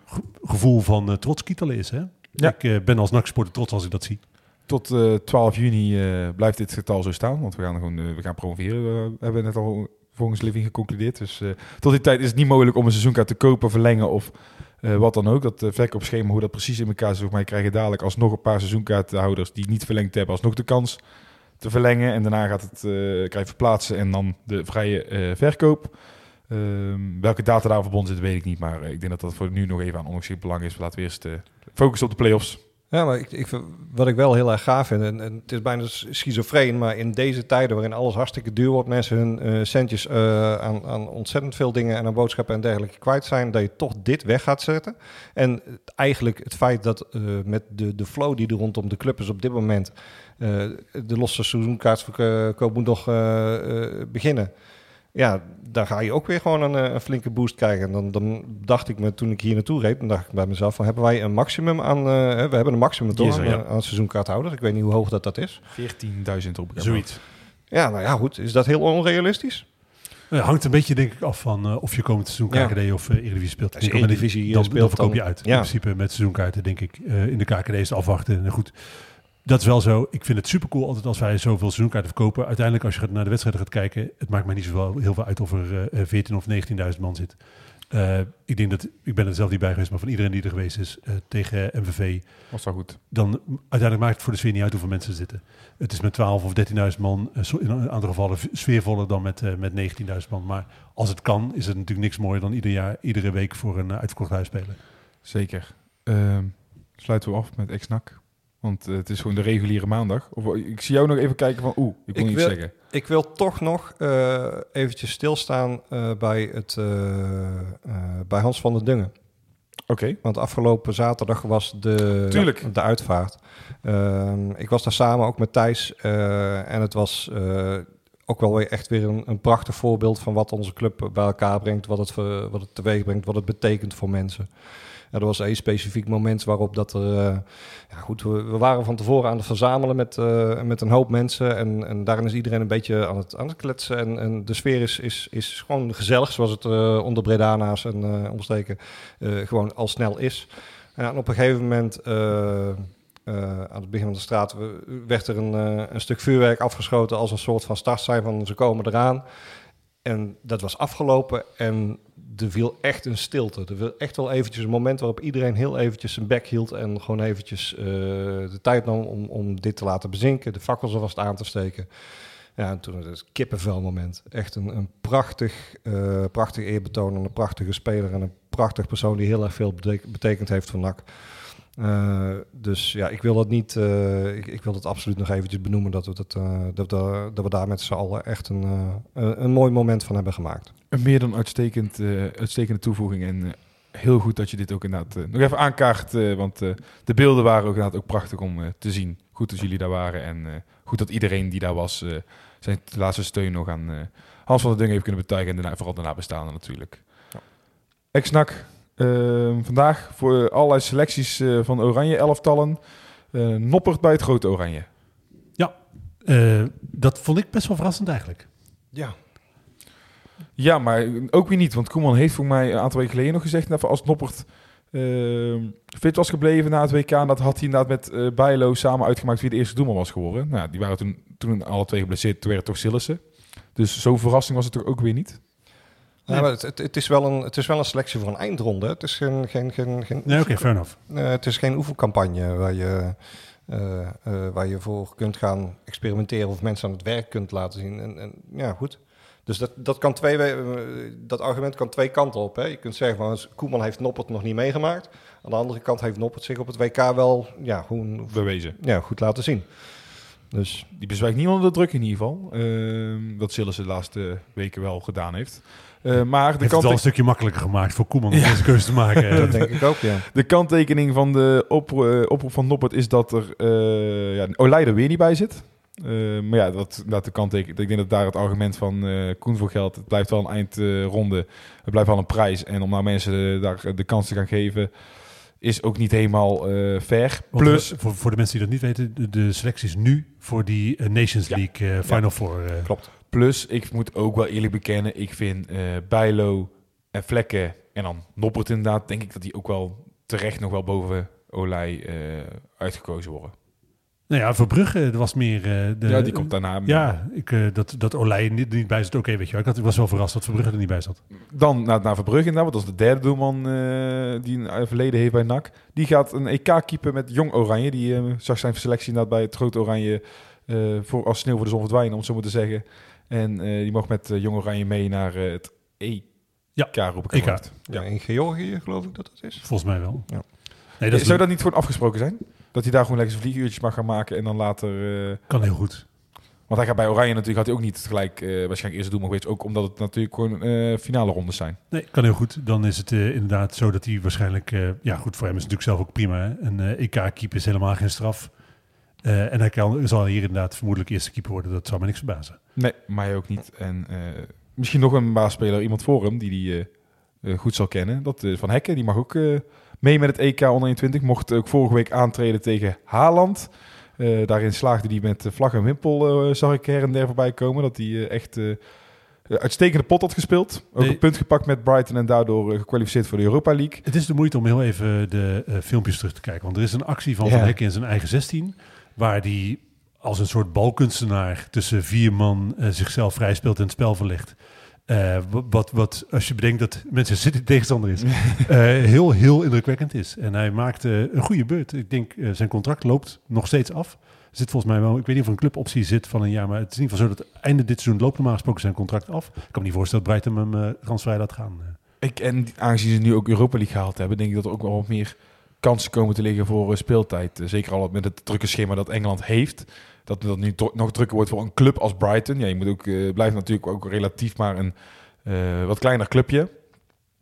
gevoel van trots kietelen is. Hè? Ja. Ik ben als NAC-supporter trots als ik dat zie. Tot eh 12 juni blijft dit getal zo staan. Want we gaan, gewoon, we gaan promoveren. We hebben net al volgens Living geconcludeerd. Dus eh, tot die tijd is het niet mogelijk om een seizoenkaart te kopen, verlengen of eh, wat dan ook. Dat uh, verkoopschema, hoe dat precies in elkaar zit. Maar je krijgt dadelijk alsnog een paar seizoenkaarthouders die niet verlengd hebben, alsnog de kans te verlengen. En daarna gaat het, uh, krijg je verplaatsen en dan de vrije verkoop. Um, welke data daar verbonden zit, weet ik niet. Maar ik denk dat dat voor nu nog even aan ongeschikt belang is. Laten we eerst focussen op de play-offs. Ja, maar ik, ik, wat ik wel heel erg gaaf vind, en, en het is bijna schizofreen, maar in deze tijden waarin alles hartstikke duur wordt, mensen hun uh, centjes uh, aan, aan, ontzettend veel dingen en aan boodschappen en dergelijke kwijt zijn, dat je toch dit weg gaat zetten. En eigenlijk het feit dat uh, met de, de flow die er rondom de club is op dit moment, de losse seizoenkaartverkoop moet nog beginnen. Ja, daar ga je ook weer gewoon een, een flinke boost krijgen. En dan, dan, dacht ik me, toen ik hier naartoe reed, dan dacht ik bij mezelf van, hebben wij een maximum aan, uh, we hebben een maximum toch, Yes, aan, ja. aan seizoenkaarthouders. Ik weet niet hoe hoog dat, dat is. 14.000 op Zoiets. Ja, nou ja, goed. Is dat heel onrealistisch? Het hangt een beetje denk ik af van uh, of je komend seizoen KKD ja. of uh, Eredivisie speelt. Als je Eredivisie dan, speelt, dan verkoop je uit. Ja. In principe met seizoenkaarten denk ik uh, in de KKD is afwachten. En goed, dat is wel zo. Ik vind het super cool altijd als wij zoveel seizoenkaarten verkopen. Uiteindelijk als je naar de wedstrijden gaat kijken, het maakt mij niet zoveel heel veel uit of er uh, 14 of 19.000 man zit. Uh, ik denk dat, ik ben er zelf niet bij geweest, maar van iedereen die er geweest is uh, tegen MVV. Was wel goed. Dan uiteindelijk maakt het voor de sfeer niet uit hoeveel mensen er zitten. Het is met 12 of 13.000 man, uh, in een aantal gevallen sfeervoller dan met, met 19.000 man. Maar als het kan, is het natuurlijk niks mooier dan ieder jaar, iedere week voor een uitverkocht huis spelen. Zeker. sluiten we af met ex-NAC. Want uh, het is gewoon de reguliere maandag. Of, ik zie jou nog even kijken van, oeh, ik wil ik iets wil, zeggen. Ik wil toch nog uh, eventjes stilstaan uh, bij, het, bij Hans van der Dungen. Oké. Okay. Want afgelopen zaterdag was de, Tuurlijk. de uitvaart. Ehm, ik was daar samen ook met Thijs. en het was ook wel weer echt weer een, een, prachtig voorbeeld van wat onze club bij elkaar brengt. Wat het, wat het teweeg brengt, wat het betekent voor mensen. Er was één specifiek moment waarop dat er... Uh, ja goed, we, waren van tevoren aan het verzamelen met, uh, met een hoop mensen. En, en daarin is iedereen een beetje aan het, aan het kletsen. En, en de sfeer is, is, is gewoon gezellig, zoals het uh, onder Bredana's en omstreken gewoon al snel is. En op een gegeven moment... aan het begin van de straat werd er een, een stuk vuurwerk afgeschoten als een soort van startsein van ze komen eraan. En dat was afgelopen en er viel echt een stilte. Er viel echt wel eventjes een moment waarop iedereen heel eventjes zijn bek hield en gewoon eventjes uh, de tijd nam om, om dit te laten bezinken, de fakkels alvast aan te steken. Ja, en toen het kippenvel moment. Echt een, een prachtig, uh, prachtig eerbetoon en een prachtige speler en een prachtig persoon die heel erg veel betek betekend heeft voor NAC. Uh, dus ja, ik wil dat niet, uh, ik, ik, wil dat absoluut nog eventjes benoemen, dat we, dat, uh, dat, we, dat we daar met z'n allen echt een, een, een, mooi moment van hebben gemaakt. Een meer dan uitstekend, uitstekende toevoeging en heel goed dat je dit ook inderdaad eh, nog even aankaart. eh, want eh, de beelden waren ook inderdaad ook prachtig om eh, te zien. Goed dat jullie daar waren. En eh, goed dat iedereen die daar was eh, zijn laatste steun nog aan eh, Hans van der Dungen heeft kunnen betuigen. En daarna, vooral de nabestaanden natuurlijk. Ex-NAC, eh, vandaag voor allerlei selecties eh, van Oranje elftallen. eh noppert bij het grote Oranje. Eh, dat vond ik best wel verrassend eigenlijk. Ja, Ja, maar ook weer niet. Want Koeman heeft voor mij een aantal weken geleden nog gezegd... dat als Noppert eh, fit was gebleven na het WK... dat had hij inderdaad met Bijlo samen uitgemaakt... wie de eerste doelman was geworden. Nou, die waren toen, toen alle twee geblesseerd. Toen werd het toch Sillissen. Dus zo'n verrassing was het toch ook weer niet. Ja, maar het, het, het is wel een, het is wel een selectie voor een eindronde. Het is geen, geen, geen, geen, Nee, oké, fair enough. Eh, het is geen oefencampagne waar je, eh, eh, waar je voor kunt gaan experimenteren of mensen aan het werk kunt laten zien. En, en ja, goed. Dus dat, dat, kan twee, we- eh, dat argument kan twee kanten op. Hè. Je kunt zeggen, van, Koeman heeft Noppert nog niet meegemaakt. Aan de andere kant heeft Noppert zich op het WK wel ja, gewoon, Bewezen. ja, goed laten zien. Dus Die bezwijkt niet onder de druk in ieder geval. Ehm dat Sillissen de laatste weken wel gedaan heeft. Eh, maar de, Heeft het kant, wel een stukje makkelijker gemaakt voor Koeman om deze keuze te maken. dat denk ik ook, ja. de kanttekening van de op, eh, oproep van Noppert is dat er uh, ja, Olij er weer niet bij zit. Eh, maar ja, dat, dat de kanttekening. Ik denk dat daar het argument van eh, Koen voor geldt. Het blijft wel een eindronde. het blijft wel een prijs. En om nou mensen eh, daar de kans te gaan geven, is ook niet helemaal eh, fair. Want Plus, we- voor, voor de mensen die dat niet weten, de, de selectie is nu voor die eh, Nations Ja. League eh, Final Four. eh. Klopt. Plus, ik moet ook wel eerlijk bekennen, ik vind eh Bijlo en Vlekken en dan Noppert inderdaad, denk ik dat die ook wel terecht nog wel boven Olij eh, uitgekozen worden. Nou ja, Verbrugge er was meer... eh, de, ja, die komt daarna. Ja, ik, dat, dat Olij niet, niet bij zat, oké, weet je wel. Ik, had, ik was wel verrast dat Verbrugge er niet bij zat. Dan naar, naar Verbrugge inderdaad, want dat is de derde doelman die een verleden heeft bij NAC. Die gaat een EK keeper met Jong Oranje. Die zag zijn selectie inderdaad bij het grote Oranje voor, als sneeuw voor de zon verdwijnen, om het zo maar te zeggen. En eh, die mocht met eh, Jong Oranje mee naar eh, het EK, Ja, roep ik EK. uit. ja. In Georgië geloof ik dat dat is. Volgens mij wel. Ja. Nee, dat Zou dat niet gewoon afgesproken zijn? Dat hij daar gewoon lekker zijn vlieguurtjes mag gaan maken en dan later... eh, kan heel goed. want hij gaat bij Oranje natuurlijk, had hij ook niet gelijk eh, waarschijnlijk eerste doelman geweest. Ook omdat het natuurlijk gewoon eh, finale rondes zijn. Nee, kan heel goed. Dan is het eh, inderdaad zo dat hij waarschijnlijk... eh, ja, goed, voor hem is het natuurlijk zelf ook prima. Hè? Een EK-keeper is helemaal geen straf. Eh, en hij kan, zal hier inderdaad vermoedelijk eerste keeper worden. Dat zou me niks verbazen. Nee, mij ook niet. En eh, misschien nog een baasspeler, iemand voor hem, die die eh, eh, goed zal kennen. Dat is Van Hekken, die mag ook mee met het EK onder 21. Mocht ook vorige week aantreden tegen Haaland. Daarin slaagde hij met vlag en wimpel, zag ik her en der voorbij komen. Dat hij echt uitstekende pot had gespeeld. Ook Nee. een punt gepakt met Brighton en daardoor gekwalificeerd voor de Europa League. Het is de moeite om heel even de filmpjes terug te kijken. Want er is een actie van Ja. Van Hekken in zijn eigen 16... waar die als een soort balkunstenaar tussen vier man eh, zichzelf vrij speelt en het spel verlegt. Eh, wa- wat, wat, als je bedenkt dat mensen City tegenstander is, eh, heel, heel indrukwekkend is. En hij maakte een goede beurt. Ik denk, zijn contract loopt nog steeds af. Er zit volgens mij wel, ik weet niet of er een cluboptie zit van een jaar, maar het is in ieder geval zo dat einde dit seizoen loopt normaal gesproken zijn contract af. Ik kan me niet voorstellen dat Brighton hem transvrij laat gaan. Ik, en aangezien ze nu ook Europa League gehaald hebben, denk ik dat er ook wel wat meer kansen komen te liggen voor speeltijd. Zeker al met het drukke schema dat Engeland heeft. Dat dat nu nog drukker wordt voor een club als Brighton. Ja, je moet ook, eh, blijft natuurlijk ook relatief maar een eh, wat kleiner clubje.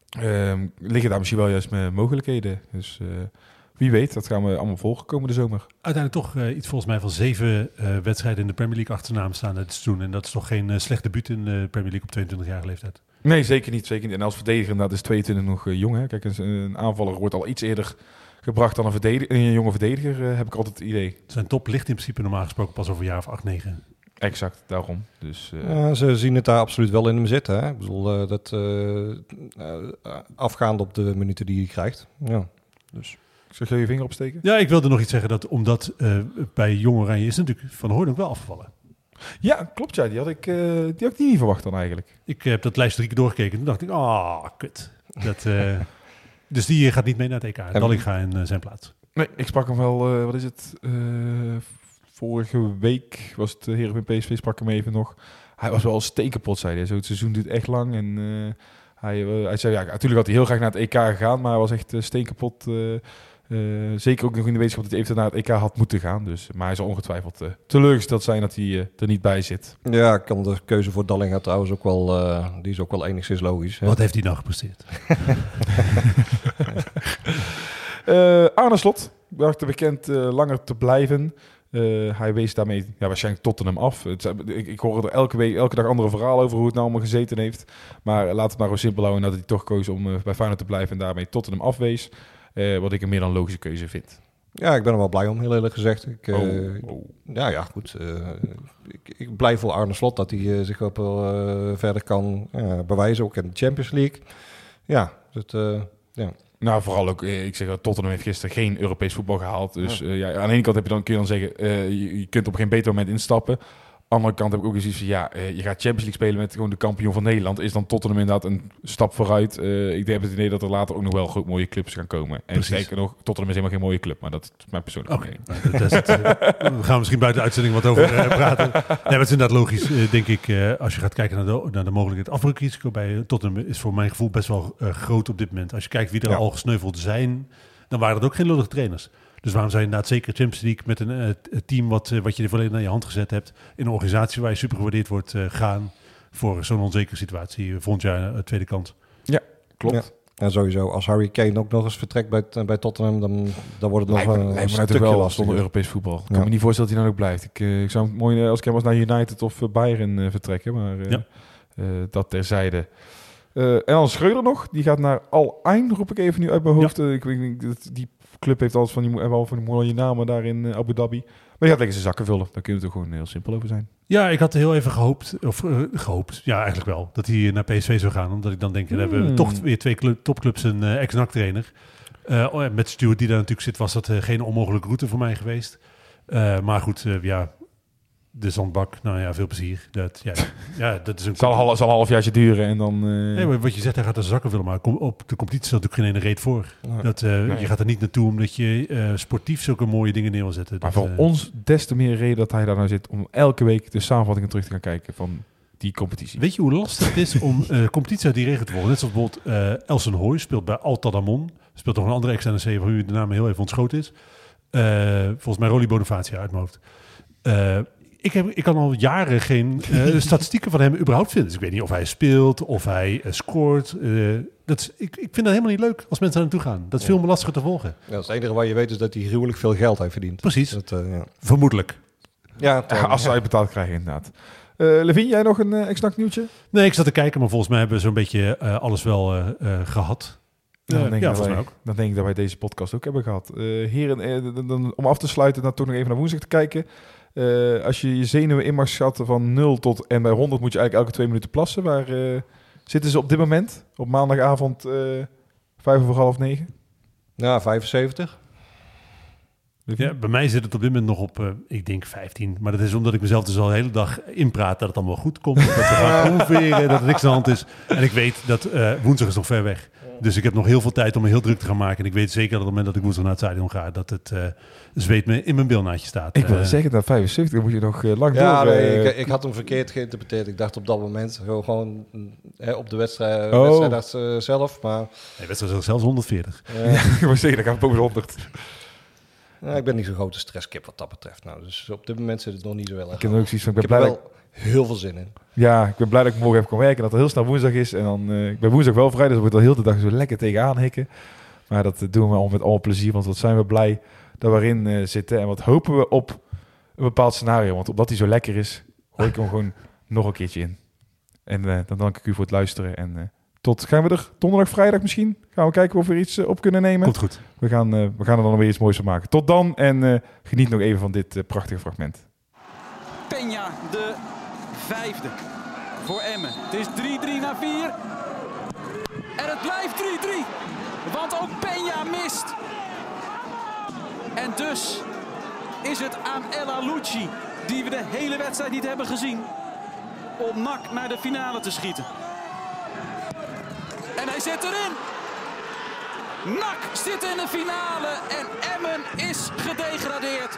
Ehm, liggen daar misschien wel juist met mogelijkheden. Dus eh, wie weet, dat gaan we allemaal volgen komende zomer. Uiteindelijk toch uh, iets volgens mij van zeven uh, wedstrijden in de Premier League achternaam staan dit seizoen. En dat is toch geen uh, slecht debuut in de Premier League op 22-jarige leeftijd. Nee, zeker niet, zeker niet. En als verdediger, dat is 22 nog uh, jong. Hè? Kijk, een, een, aanvaller wordt al iets eerder gebracht dan een, verdediger, een jonge verdediger, uh, heb ik altijd het idee. Zijn top ligt in principe normaal gesproken pas over een jaar of 8, 9. Exact, daarom. Dus, uh... ja, ze zien het daar absoluut wel in hem zitten. Hè? Ik bedoel, uh, dat uh, afgaand op de minuten die hij krijgt. Ja, dus. Zeg je je vinger opsteken? Ja, ik wilde nog iets zeggen dat omdat uh, bij Jong Oranje is natuurlijk Van Hoorn ook wel afgevallen. Ja, klopt. Ja, die had ik, uh, die had ik niet verwacht dan eigenlijk. Ik heb dat lijst drie keer doorgekeken en toen dacht ik, ah, oh, kut. Dat, uh, dus die gaat niet mee naar het EK. En Dallinga in uh, zijn plaats. Nee, ik sprak hem wel, wat is het? Uh, vorige week was het Heerenveen PSV, sprak hem even nog. Hij was wel stekenpot, zei hij. Zo, het seizoen duurt echt lang en... Uh, hij, uh, hij zei, ja, natuurlijk had hij heel graag naar het EK gegaan, maar hij was echt uh, steenkapot. Uh, Eh, zeker ook nog in de wetenschap dat hij eventueel naar het EK had moeten gaan. Dus, maar hij zal ongetwijfeld eh, teleurgesteld zijn dat hij eh, er niet bij zit. Ja, ik kan de keuze voor Dallinga trouwens ook wel, eh, die is ook wel enigszins logisch. Hè? Wat heeft hij nou gepresteerd? Eh, Arne Slot, werd bekend eh, langer te blijven. Eh, hij wees daarmee ja, waarschijnlijk Tottenham af. Het, ik, ik hoor er elke, week, elke dag andere verhalen over hoe het nou allemaal gezeten heeft. Maar laat het maar gewoon simpel houden dat hij toch koos om bij Feyenoord te blijven en daarmee Tottenham afwees. Eh, wat ik een meer dan logische keuze vind. Ja, ik ben er wel blij om, heel eerlijk gezegd. Ik, eh, Oh, oh. Ja, ja, goed. eh, ik, ik blij voor Arne Slot dat hij zich op verder kan bewijzen, ook in de Champions League. Ja, dat, eh, Nou, vooral ook, ik zeg dat Tottenham heeft gisteren geen Europees voetbal gehaald. Dus ja, aan de ene kant heb je dan, kun je dan zeggen, je, je kunt op geen beter moment instappen. Andere kant heb ik ook eens iets van, ja, eh, je gaat Champions League spelen met gewoon de kampioen van Nederland. Is dan Tottenham inderdaad een stap vooruit? Eh, ik heb het idee dat er later ook nog wel goed mooie clubs gaan komen. En zeker nog, Tottenham is helemaal geen mooie club, maar dat is mijn persoonlijke Oké, mening. nou, dat eh, we gaan misschien buiten de uitzending wat over praten. Nee, maar het is inderdaad logisch, denk ik, als je gaat kijken naar de, naar de mogelijkheid. Afbreukrisico bij Tottenham is voor mijn gevoel best wel groot op dit moment. Als je kijkt wie er Ja. al gesneuveld zijn, dan waren dat ook geen lullige trainers. Dus waarom zou je inderdaad zeker Champions League met een eh, team wat, eh, wat je er volledig naar je hand gezet hebt, in een organisatie waar je super gewaardeerd wordt, eh, gaan voor zo'n onzekere situatie. volgend jaar eh, tweede kant. Klopt. en sowieso, als Harry Kane ook nog eens vertrekt bij, bij Tottenham, dan, dan wordt het nog me, een, een natuurlijk stukje wel lastiger. zonder Europees voetbal. Ik kan Ja. me niet voorstellen dat hij dan ook blijft. Ik, ik zou het mooi als ik hem was naar United of eh, Bayern eh, vertrekken, maar eh, Ja. eh, dat terzijde. Eh en dan Schreuder nog, die gaat naar Al Ain, roep ik even nu uit mijn hoofd. Eh, ik weet niet, dat- die club heeft altijd van die, hebben al van die mooie namen daar in eh, Abu Dhabi. Maar die gaat lekker zijn zakken vullen. Daar kunnen we er gewoon heel simpel over zijn. Ja, ik had heel even gehoopt, of eh, gehoopt, ja eigenlijk wel, dat hij naar PSV zou gaan. Omdat ik dan denk, dan hebben we Hmm. toch weer twee club, topclubs en eh ex-NAC trainer. Oh met Stuart die daar natuurlijk zit, was dat geen onmogelijke route voor mij geweest. Maar goed, ja, de zandbak, nou ja, veel plezier. Dat, ja, ja, dat is een... Zal, half- zal een halfjaartje duren en dan... eh, Nee, maar wat je zegt, hij gaat er zakken willen maar kom- op de competitie staat natuurlijk geen ene reet voor. Nee. Dat, eh, Nee. Je gaat er niet naartoe omdat je eh, sportief zulke mooie dingen neer wil zetten. maar Dat, voor ons des te meer reden dat hij daar nou zit om elke week de samenvattingen terug te gaan kijken van die competitie. Weet je hoe lastig het is om competitie uit die regio te volgen? Net zoals bijvoorbeeld Elsen Hooy speelt bij Altadamon. Speelt nog een andere ex-NEC waar u de naam heel even ontschoten is. Volgens mij Rolly Bonifacia uit mijn hoofd. Ik, heb, ik kan al jaren geen eh, statistieken van hem überhaupt vinden. Dus ik weet niet of hij speelt, of hij eh, scoort. Eh, dat is, ik, ik vind dat helemaal niet leuk als mensen daar naartoe gaan. Dat is veel meer lastiger te volgen. Ja, het enige waar je weet is dat hij gruwelijk veel geld heeft verdiend. Precies. Dat, eh, ja. Vermoedelijk. Ja, Ja, toch, als ze ja. uitbetaald krijgen inderdaad. Eh Levin, jij nog een uh, exact nieuwtje? Nee, ik zat te kijken, maar volgens mij hebben we zo'n beetje eh, alles wel eh, eh, gehad. dan, Ja, denk ja, ik dat volgens wij, mij ook. dan denk ik dat wij deze podcast ook hebben gehad. Eh, heren, dan- dan- om af te sluiten, dan toch nog even naar woensdag te kijken. Eh, als je je zenuwen in mag schatten van 0 tot en bij 100 moet je eigenlijk elke twee minuten plassen. Waar eh, zitten ze op dit moment? Op maandagavond eh vijf over half negen? Ja, 75. Ja, bij mij zit het op dit moment nog op, eh, ik denk 15. Maar dat is omdat ik mezelf dus al de hele dag inpraat dat het allemaal goed komt. Dat we gaan promoveren, dat er niks aan de hand is. En ik weet dat eh, woensdag is nog ver weg. Dus ik heb nog heel veel tijd om me heel druk te gaan maken. En ik weet zeker dat op het moment dat ik woensdag naar het stadion ga, dat het eh, zweet me in mijn bilnaadje staat. Ik wil Eh, zeggen, dat 75 dan moet je nog eh, lang Ja, door. nee, eh, ik, ik had hem verkeerd geïnterpreteerd. Ik dacht op dat moment gewoon, gewoon hè, op de wedstrijd, Oh. wedstrijd zelf. Maar Nee, wedstrijd zelfs 140. eh, ik wil zeggen, dan gaan we boven de 100. ja, ik ben niet zo'n grote stresskip wat dat betreft. Nou, dus op dit moment zit het nog niet zo heel erg. Ik heb ook zoiets van, ik Ik ben heb blij wel heel veel zin in. Ja, ik ben blij dat ik morgen even kon werken. Dat het heel snel woensdag is. En dan, eh, ik ben woensdag wel vrij, dus ik moet al heel de dag zo lekker tegenaan hikken. Maar dat eh, doen we al met al plezier, want wat zijn we blij dat we erin eh, zitten. En wat hopen we op een bepaald scenario. Want omdat hij zo lekker is, gooi ik hem gewoon nog een keertje in. En eh, dan dank ik u voor het luisteren. En eh, tot, gaan we er donderdag, vrijdag misschien? Gaan we kijken of we er iets op kunnen nemen? Komt goed. We gaan, eh, we gaan er dan weer iets moois van maken. Tot dan en eh, geniet nog even van dit prachtige fragment. Peña, de vijfde voor Emmen. Het is 3-3 naar 4. En het blijft 3-3. Want ook Peña mist. En dus is het aan El Alouchi, die we de hele wedstrijd niet hebben gezien, om NAC naar de finale te schieten. En hij zit erin. NAC zit in de finale en Emmen is gedegradeerd.